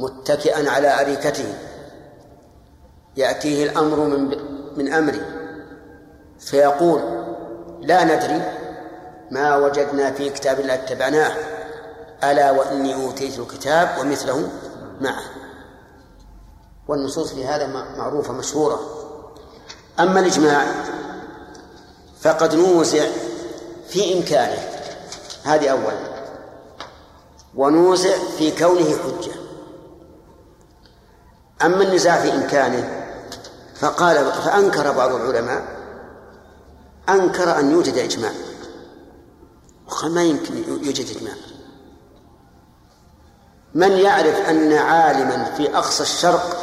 S1: متكئا على أريكته. يأتيه الأمر من من أمري. فيقول لا ندري ما وجدنا في كتاب الله اتبعناه. ألا وإني أوتيت الكتاب ومثله معه. والنصوص في هذا معروفة مشهورة. أما الإجماع فقد نوزع في إمكانه. هذه أولا. ونوزع في كونه حجة. أما النزاع في إمكانه فقال فأنكر بعض العلماء أنكر أن يوجد إجماع. وقال ما يمكن يوجد إجماع. من يعرف أن عالما في أقصى الشرق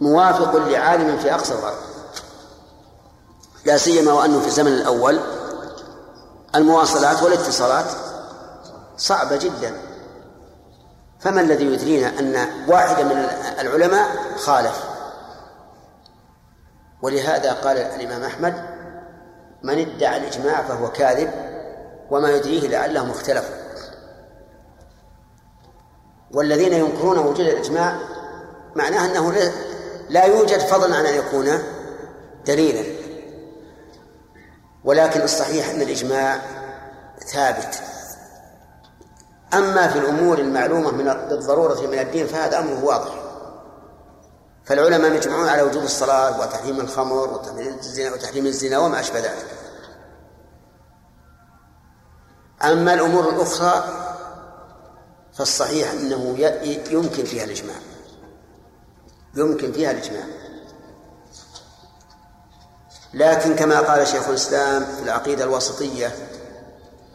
S1: موافق لعالم في أقصى الغرب؟ لا سيما وأنه في الزمن الأول المواصلات والاتصالات صعبة جدا. فما الذي يدرينا أن واحدا من العلماء خالف؟ ولهذا قال الإمام أحمد من ادعى الإجماع فهو كاذب وما يدريه لعلهم اختلفوا. والذين ينكرون وجود الإجماع معناه أنه لا يوجد فضلا عن أن يكون دليلا. ولكن الصحيح أن الإجماع ثابت. أما في الأمور المعلومة من بالضرورة من الدين فهذا أمره واضح. فالعلماء يجمعون على وجوب الصلاة وتحريم الخمر وتحريم الزنا وتحريم الزنا وما أشبه ذلك. أما الأمور الأخرى فالصحيح أنه يمكن فيها الإجماع. يمكن فيها الإجماع. لكن كما قال شيخ الإسلام في العقيدة الوسطية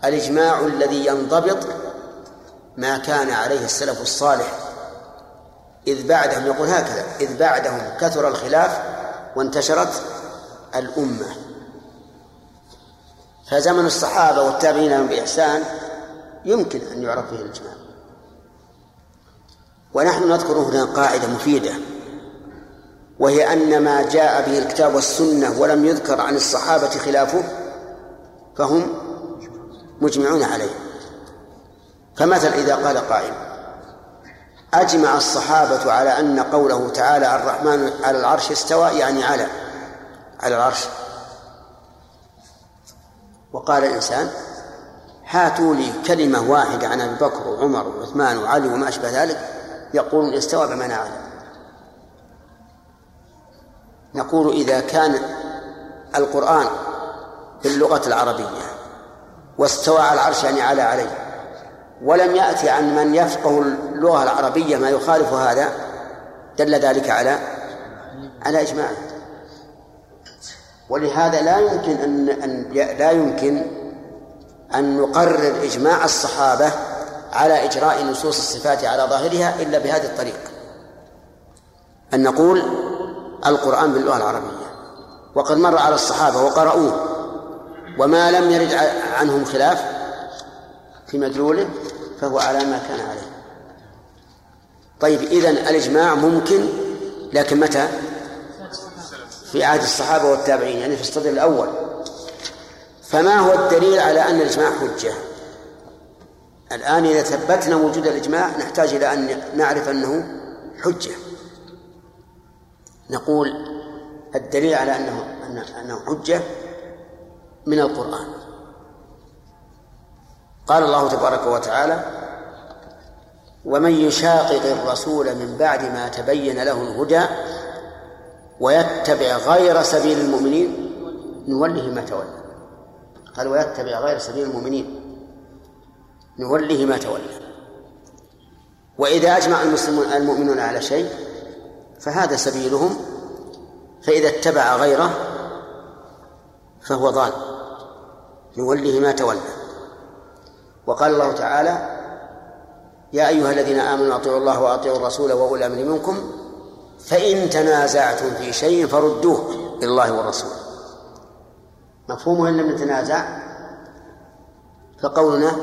S1: الإجماع الذي ينضبط ما كان عليه السلف الصالح. إذ بعدهم يقول هكذا إذ بعدهم كثر الخلاف وانتشرت الأمة. فزمن الصحابة والتابعين لهم بإحسان يمكن أن يعرف فيه الإجماع. ونحن نذكر هنا قاعدة مفيدة وهي أن ما جاء به الكتاب والسنة ولم يذكر عن الصحابة خلافه فهم مجمعون عليه. فمثلا إذا قال قائل أجمع الصحابة على أن قوله تعالى الرحمن على العرش استوى يعني على على العرش. وقال الإنسان هاتوا لي كلمة واحدة عن أبي بكر وعمر وعثمان وعلي وما أشبه ذلك يقولون استوى بمعنى على نقول إذا كان القرآن باللغة العربية واستوى على العرش يعني على عليه. ولم يأتي عن من يفقه اللغة العربية ما يخالف هذا دل ذلك على على إجماع. ولهذا لا يمكن أن أن لا يمكن أن نقرر إجماع الصحابة على إجراء نصوص الصفات على ظاهرها إلا بهذه الطريقة أن نقول القرآن باللغة العربية. وقد مر على الصحابة وقرأوه وما لم يرد عنهم خلاف في مدلوله فهو على ما كان عليه طيب إذن الإجماع ممكن لكن متى؟ في عهد الصحابة والتابعين يعني في الصدر الأول فما هو الدليل على أن الإجماع حجة؟ الآن إذا ثبتنا وجود الإجماع نحتاج إلى أن نعرف أنه حجة نقول الدليل على أنه أنه حجة من القرآن قال الله تبارك وتعالى ومن يشاقق الرسول من بعد ما تبين له الهدى ويتبع غير سبيل المؤمنين نوله ما تولى. قال ويتبع غير سبيل المؤمنين نوله ما تولى. وإذا أجمع المسلمون المؤمنون على شيء فهذا سبيلهم فإذا اتبع غيره فهو ضال نوله ما تولى. وقال الله تعالى يا أيها الذين آمنوا أطيعوا الله وأطيعوا الرسول وأولي الأمر منكم فإن تنازعتم في شيء فردوه إلى الله والرسول. مفهومه إن لم نتنازع فقولنا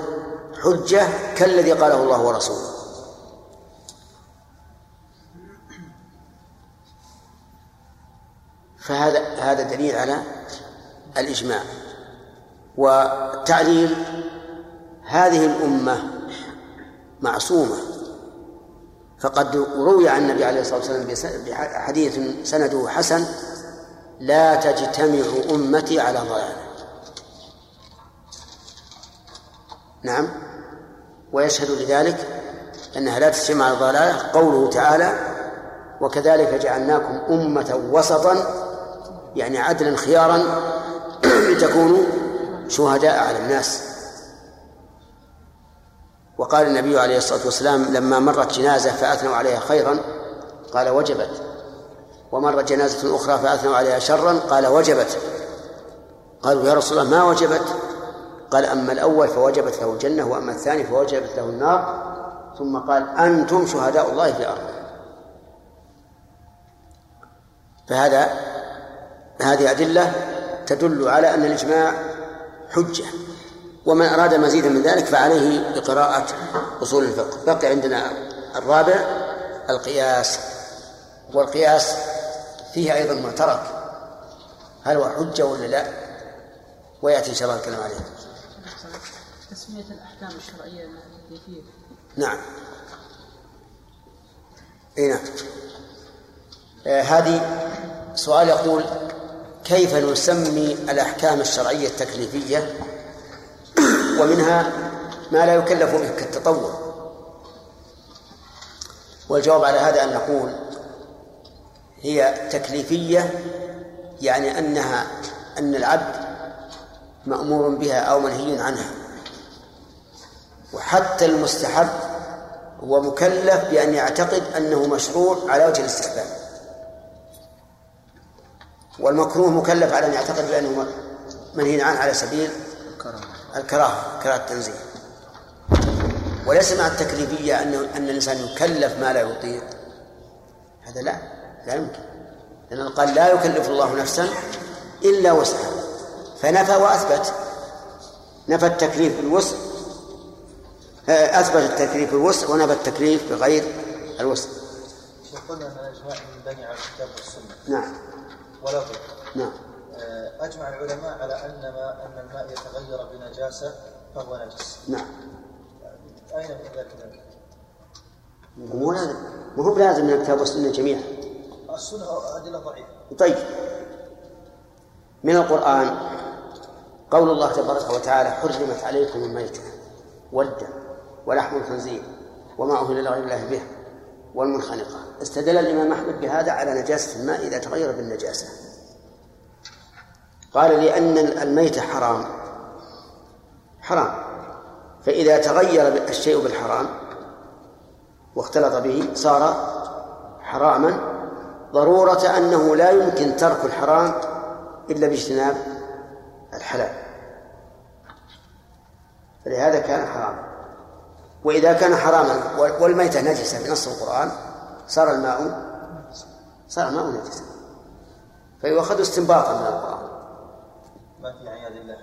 S1: حجة كالذي قاله الله ورسوله. فهذا هذا دليل على الإجماع. وتعليل هذه الأمة معصومة. فقد روي عن النبي عليه الصلاة والسلام بحديث سنده حسن لا تجتمع أمتي على ضلالة. نعم. ويشهد لذلك أنها لا تجتمع على ضلالة قوله تعالى وكذلك جعلناكم أمة وسطا يعني عدلا خيارا لتكونوا شهداء على الناس. وقال النبي عليه الصلاة والسلام لما مرت جنازة فأثنوا عليها خيرا قال وجبت. ومرت جنازة أخرى فأثنوا عليها شرا قال وجبت. قالوا يا رسول الله ما وجبت؟ قال أما الأول فوجبت له الجنة وأما الثاني فوجبت له النار. ثم قال أنتم شهداء الله في الأرض. فهذا هذه أدلة تدل على أن الإجماع حجة. ومن أراد مزيدا من ذلك فعليه بقراءة أصول الفقه. بقي عندنا الرابع القياس. والقياس فيه أيضا معترك هل هو حجة ولا لا؟ ويأتي إن شاء الله الكلام عليه.
S14: تسمية الأحكام الشرعية التي فيه
S1: نعم. إي نعم. آه هذه سؤال يقول كيف نسمي الأحكام الشرعية التكليفية؟ ومنها ما لا يكلف به كالتطوع والجواب على هذا أن نقول هي تكليفية يعني أنها أن العبد مأمور بها أو منهي عنها. وحتى المستحب هو مكلف بأن يعتقد أنه مشروع على وجه الاستحباب. والمكروه مكلف على أن يعتقد بأنه منهي عنه على سبيل الكراهة كراهة التنزيه وليس مع التكليفية أن أن الإنسان يكلف ما لا يطيق. هذا لا لا يمكن. لأنه قال لا يكلف الله نفسا إلا وسعها. فنفى وأثبت. نفى التكليف بالوسع. آه، أثبت التكليف بالوسع ونفى التكليف بغير الوسع.
S9: قلنا أن الإجماع من بني على الكتاب والسنة.
S1: نعم.
S9: ولكن
S1: نعم.
S9: آه، أجمع العلماء على أن ما أن الماء يتغير بنجاسة فهو نجس.
S1: نعم.
S9: أين من ذلك
S1: مو لازم مو هو بلازم من الكتاب والسنة جميعا.
S9: السنة أدلة ضعيفة.
S1: طيب. من القرآن قول الله تبارك وتعالى حرمت عليكم الميتة والدم ولحم الخنزير وما أهل لغير الله به والمنخنقة. استدل الإمام أحمد بهذا على نجاسة الماء إذا تغير بالنجاسة. قال لأن الميت حرام. حرام. فإذا تغير الشيء بالحرام واختلط به صار حراما ضرورة أنه لا يمكن ترك الحرام إلا باجتناب الحلال. فلهذا كان حراما وإذا كان حراما والميتة نجسة بنص القرآن صار الماء صار الماء نجسا. فيؤخذ استنباطا من القرآن.
S9: ما في عياذ الله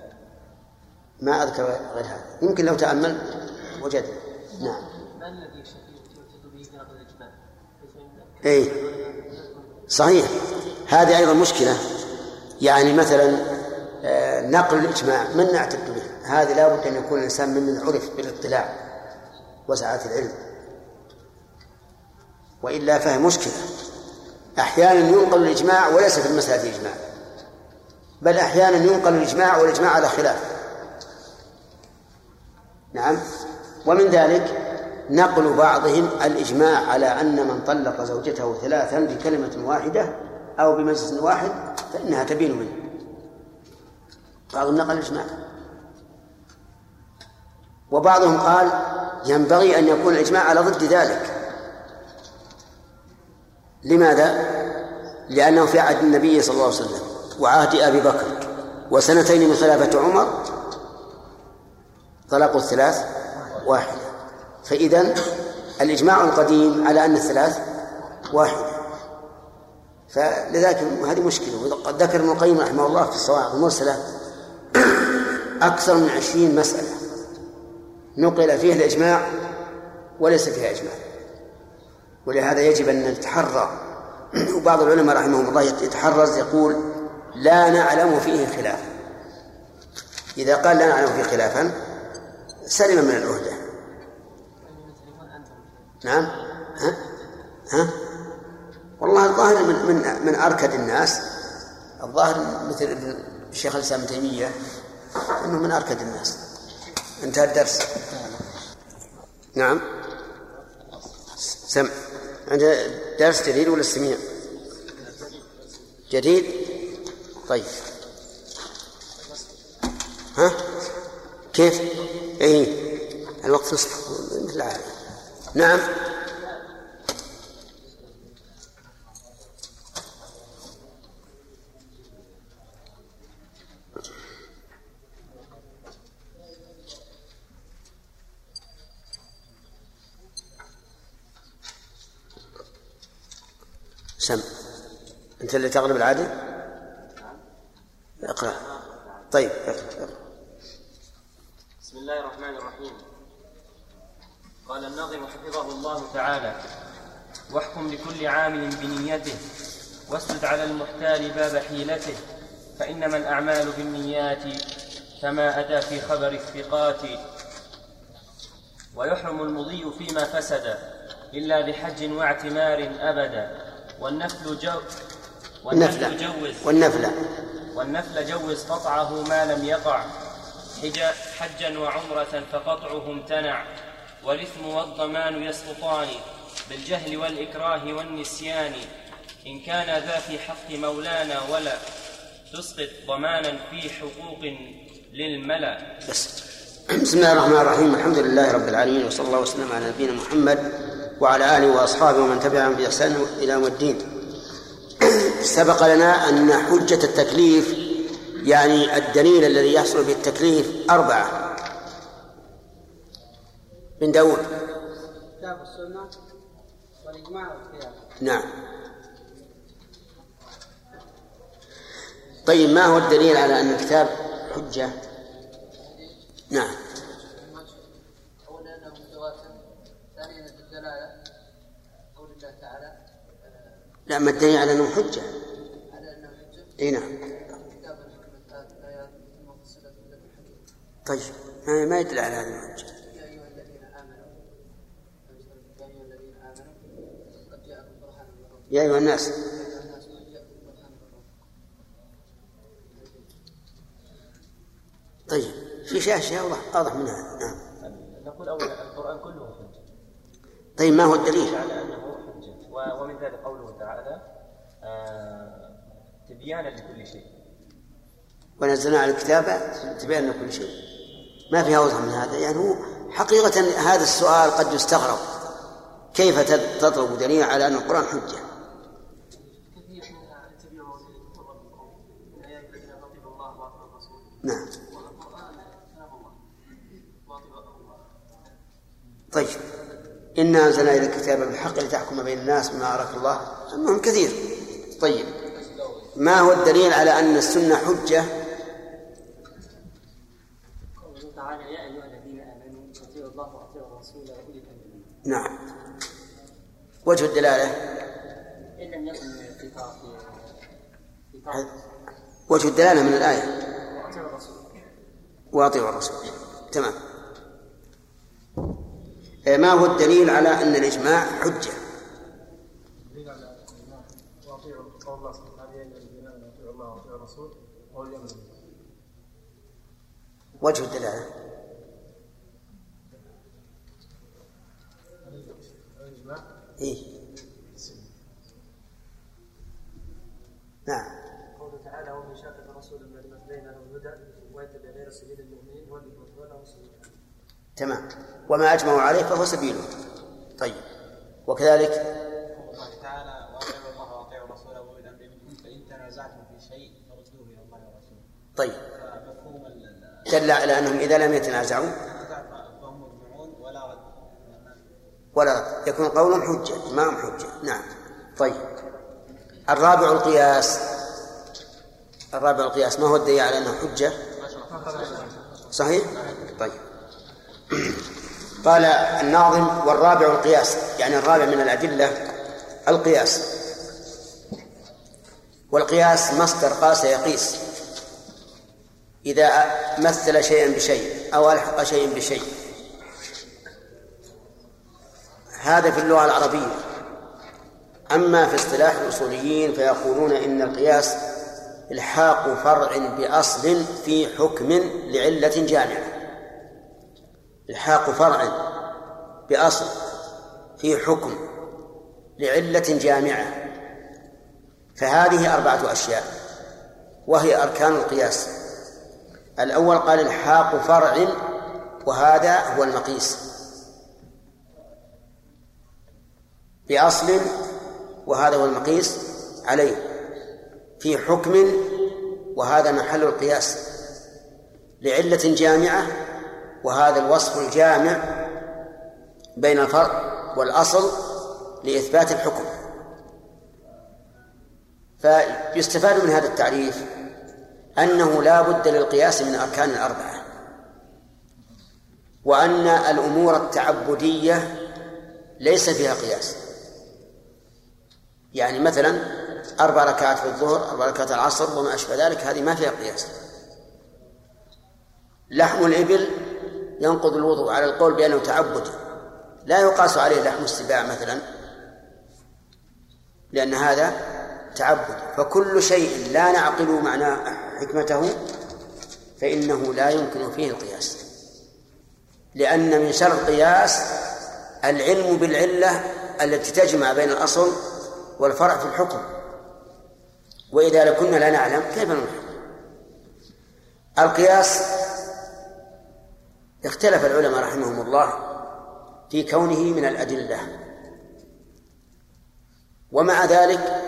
S1: ما أذكر غير هذا. يمكن لو تأمل وجد. نعم.
S3: ما الذي به في نقل الاجماع؟
S1: اي صحيح. هذه أيضا مشكلة. يعني مثلا آه، نقل الإجماع من نعتد به؟ هذه لابد أن يكون الإنسان ممن عرف بالاطلاع وسعه العلم. وإلا فهي مشكلة. أحيانا ينقل الإجماع وليس في المسألة اجماع بل أحيانا ينقل الإجماع والإجماع على خلاف. نعم. ومن ذلك نقل بعضهم الإجماع على أن من طلق زوجته ثلاثا بكلمة واحدة أو بمجلس واحد فإنها تبين منه. بعضهم نقل الإجماع. وبعضهم قال ينبغي أن يكون الإجماع على ضد ذلك. لماذا؟ لأنه في عهد النبي صلى الله عليه وسلم. وعهد أبي بكر وسنتين من خلافة عمر طلاق الثلاث واحدة فإذا الإجماع القديم على أن الثلاث واحدة فلذلك هذه مشكلة. وقد ذكر ابن القيم رحمه الله في الصواعق المرسلة أكثر من عشرين مسألة نقل فيها الإجماع وليس فيها إجماع. ولهذا يجب أن نتحرى. وبعض العلماء رحمهم الله يتحرز يقول لا نعلم فيه خلافا إذا قال لا نعلم فيه خلافا سلم من العهدة. نعم؟ ها؟ ها؟ والله الظاهر من من من أركد الناس الظاهر مثل ابن الشيخ الإسلام ابن تيمية أنه من أركد الناس. انتهى الدرس. نعم؟ سمع عند درس جديد ولا سميع؟ جديد؟ طيب. ها؟ كيف؟ اي الوقت نصف مثل نعم. سم. أنت اللي تغلب العادة اقرأ طيب اقرأ
S15: بسم الله الرحمن الرحيم. قال الناظم حفظه الله تعالى واحكم لكل عامل بنيته واسجد على المحتال باب حيلته فإنما الأعمال بالنيات كما أتى في خبر الثقات. ويحرم المضي فيما فسد إلا بحج واعتمار أبدا والنفل جو
S1: والنفل
S15: جوز.
S1: والنفل.
S15: والنفل جوز قطعه ما لم يقع. حجا وعمرة فقطعه امتنع. والإثم والضمان يسقطان. بالجهل والإكراه والنسيان. إن كان ذا في حق مولانا ولا. تسقط ضمانا في حقوق للملا.
S1: بس. بسم الله الرحمن الرحيم. الحمد لله رب العالمين وصلى الله وسلم على نبينا محمد وعلى آله وأصحابه ومن تبعهم بإحسان إلى يوم الدين. سبق لنا أن حجة التكليف يعني الدليل الذي يحصل به التكليف أربعة. من داود.
S4: كتاب السنة والإجماع والقياس.
S1: نعم. طيب ما هو الدليل على أن الكتاب حجة؟ نعم. لا ما الدليل على أنه حجة. إي نعم. طيب ما يدل على هذه الحجة. يا أيها الناس. طيب في شيء أشياء اوضح من هذا نعم.
S15: نقول أولا القرآن كله حجة.
S1: طيب ما هو الدليل؟
S15: على أنه ومن ذلك قوله تعالى آه، تبيانا لكل شيء.
S1: ونزلنا على الكتاب تبيانا لكل شيء. ما فيها أوضح من هذا يعني هو حقيقة هذا السؤال قد يستغرب. كيف تطلب دليل على أن القرآن حجة؟ نعم. طيب. إنا أنزلنا إلى الكتاب بالحق لتحكم بين الناس بما أراك الله. المهم كثير. طيب. ما هو الدليل على أن السنة حجة؟ نعم. وجه الدلالة؟
S3: إن لم يكن في
S1: وجه الدلالة من الآية.
S3: وأطيعوا الرسول.
S1: تمام. ما هو الدليل على أن الإجماع حجة؟ وجه الدلالة. إيه. نعم.
S3: قوله تعالى ومن شاكك الرسول من بين له الهدى ويتبع غير سبيل المؤمنين والذي له سبيل
S1: تمام. وما أجمعوا عليه فهو سبيله طيب. وكذلك؟
S9: الله تعالى وأطيعوا الله الأمر منكم فإن تنازعتم في شيء فردوه إلى الله ورسوله.
S1: طيب. دل على أنهم إذا لم يتنازعوا
S9: فهم مجمعون ولا رد.
S1: ولا يكون قولهم حجة ما هم حجة. نعم. طيب. الرابع القياس. الرابع القياس. ما هو الدليل على أنه حجة؟ صحيح؟ طيب. قال الناظم والرابع القياس يعني الرابع من الأدلة القياس. والقياس مصدر قاس يقيس. إذا مثل شيئا بشيء أو ألحق شيء بشيء. هذا في اللغة العربية. أما في اصطلاح الأصوليين فيقولون إن القياس إلحاق فرع بأصل في حكم لعلة جامعة. إلحاق فرع بأصل في حكم لعلة جامعة. فهذه أربعة أشياء وهي أركان القياس. الأول قال إلحاق فرع وهذا هو المقيس. بأصل وهذا هو المقيس عليه. في حكم وهذا محل القياس. لعلة جامعة وهذا الوصف الجامع بين الفرع والأصل لإثبات الحكم. فيستفاد من هذا التعريف أنه لا بد للقياس من أركان الأربعة وأن الأمور التعبدية ليس فيها قياس. يعني مثلا أربع ركعات في الظهر أربع ركعات العصر وما أشبه ذلك هذه ما فيها قياس. لحم الإبل ينقض الوضوء على القول بأنه تعبدي لا يقاس عليه لحم السباع مثلا لأن هذا تعبد. فكل شيء لا نعقل معنى حكمته فإنه لا يمكن فيه القياس. لأن من شر القياس العلم بالعلة التي تجمع بين الأصل والفرع في الحكم. وإذا كنا لا نعلم كيف نحكم القياس اختلف العلماء رحمهم الله في كونه من الأدلة. ومع ذلك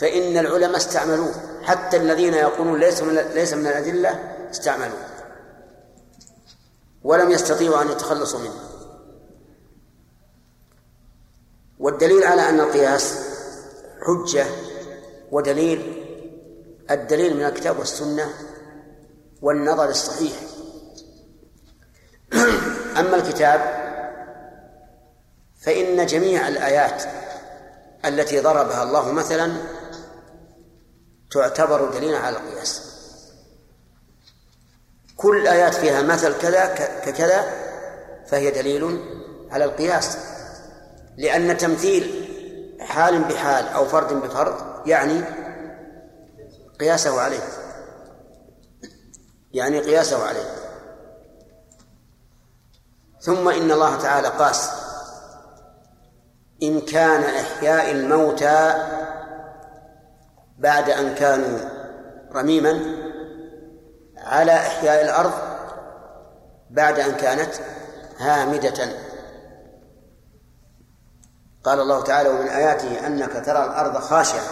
S1: فإن العلماء استعملوه. حتى الذين يقولون ليس من ليس من الأدلة استعملوه. ولم يستطيعوا أن يتخلصوا منه. والدليل على أن القياس حجة ودليل الدليل من الكتاب والسنة والنظر الصحيح. أما الكتاب فإن جميع الآيات التي ضربها الله مثلا تعتبر دليلا على القياس. كل الآيات فيها مثل كذا ككذا فهي دليل على القياس. لأن تمثيل حال بحال أو فرد بفرد يعني قياسه عليه. يعني قياسه عليه. ثم إن الله تعالى قاس إمكان إحياء الموتى بعد أن كانوا رميما على إحياء الأرض بعد أن كانت هامدة. قال الله تعالى ومن آياته أنك ترى الأرض خاشعة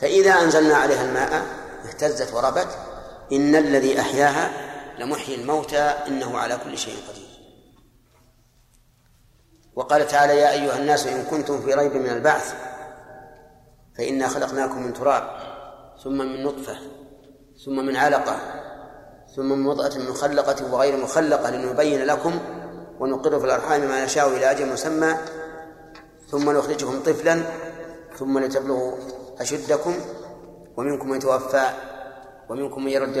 S1: فإذا أنزلنا عليها الماء اهتزت وربت إن الذي أحياها لمحيي الموتى إنه على كل شيء قدير. وقال تعالى يا أيها الناس إن كنتم في ريب من البعث فإنا خلقناكم من تراب ثم من نطفة ثم من علقة ثم من مضغة مخلقة وغير مخلقة لنبين لكم ونقر في الأرحام ما نشاء إلى أجل مسمى ثم نخرجكم طفلا ثم لتبلغوا أشدكم ومنكم من يتوفى ومنكم من يرد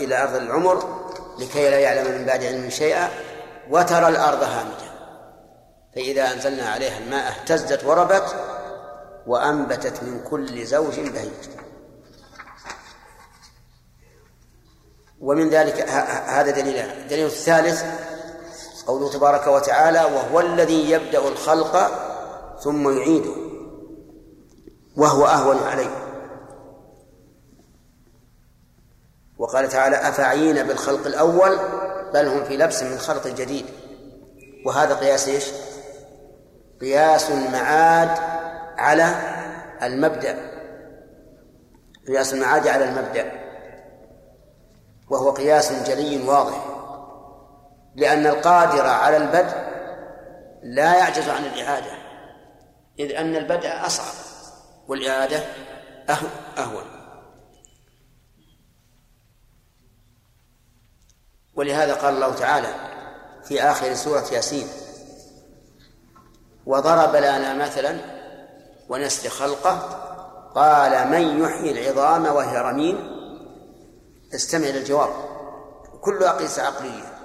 S1: إلى أرض العمر لكي لا يعلم من بعد علم شيئا وترى الأرض هامدة فإذا أنزلنا عليها الماء اهتزت وربت وأنبتت من كل زوج بهيج. ومن ذلك هذا دليل الدليل الثالث قوله تبارك وتعالى وهو الذي يبدأ الخلق ثم يعيده وهو أهون عليه. وقال تعالى أفعين بالخلق الأول؟ بل هم في لبس من خلق جديد. وهذا قياس إيش؟ قياس المعاد على المبدأ. قياس المعاد على المبدأ. وهو قياس جلي واضح. لأن القادر على البدء لا يعجز عن الإعادة. إذ أن البدء أصعب والإعادة أهون. ولهذا قال الله تعالى في آخر سورة ياسين وضرب لنا مثلا ونسل خلقه قال من يحيي العظام وهي رميم؟ استمع للجواب. كلها قيس عقلية.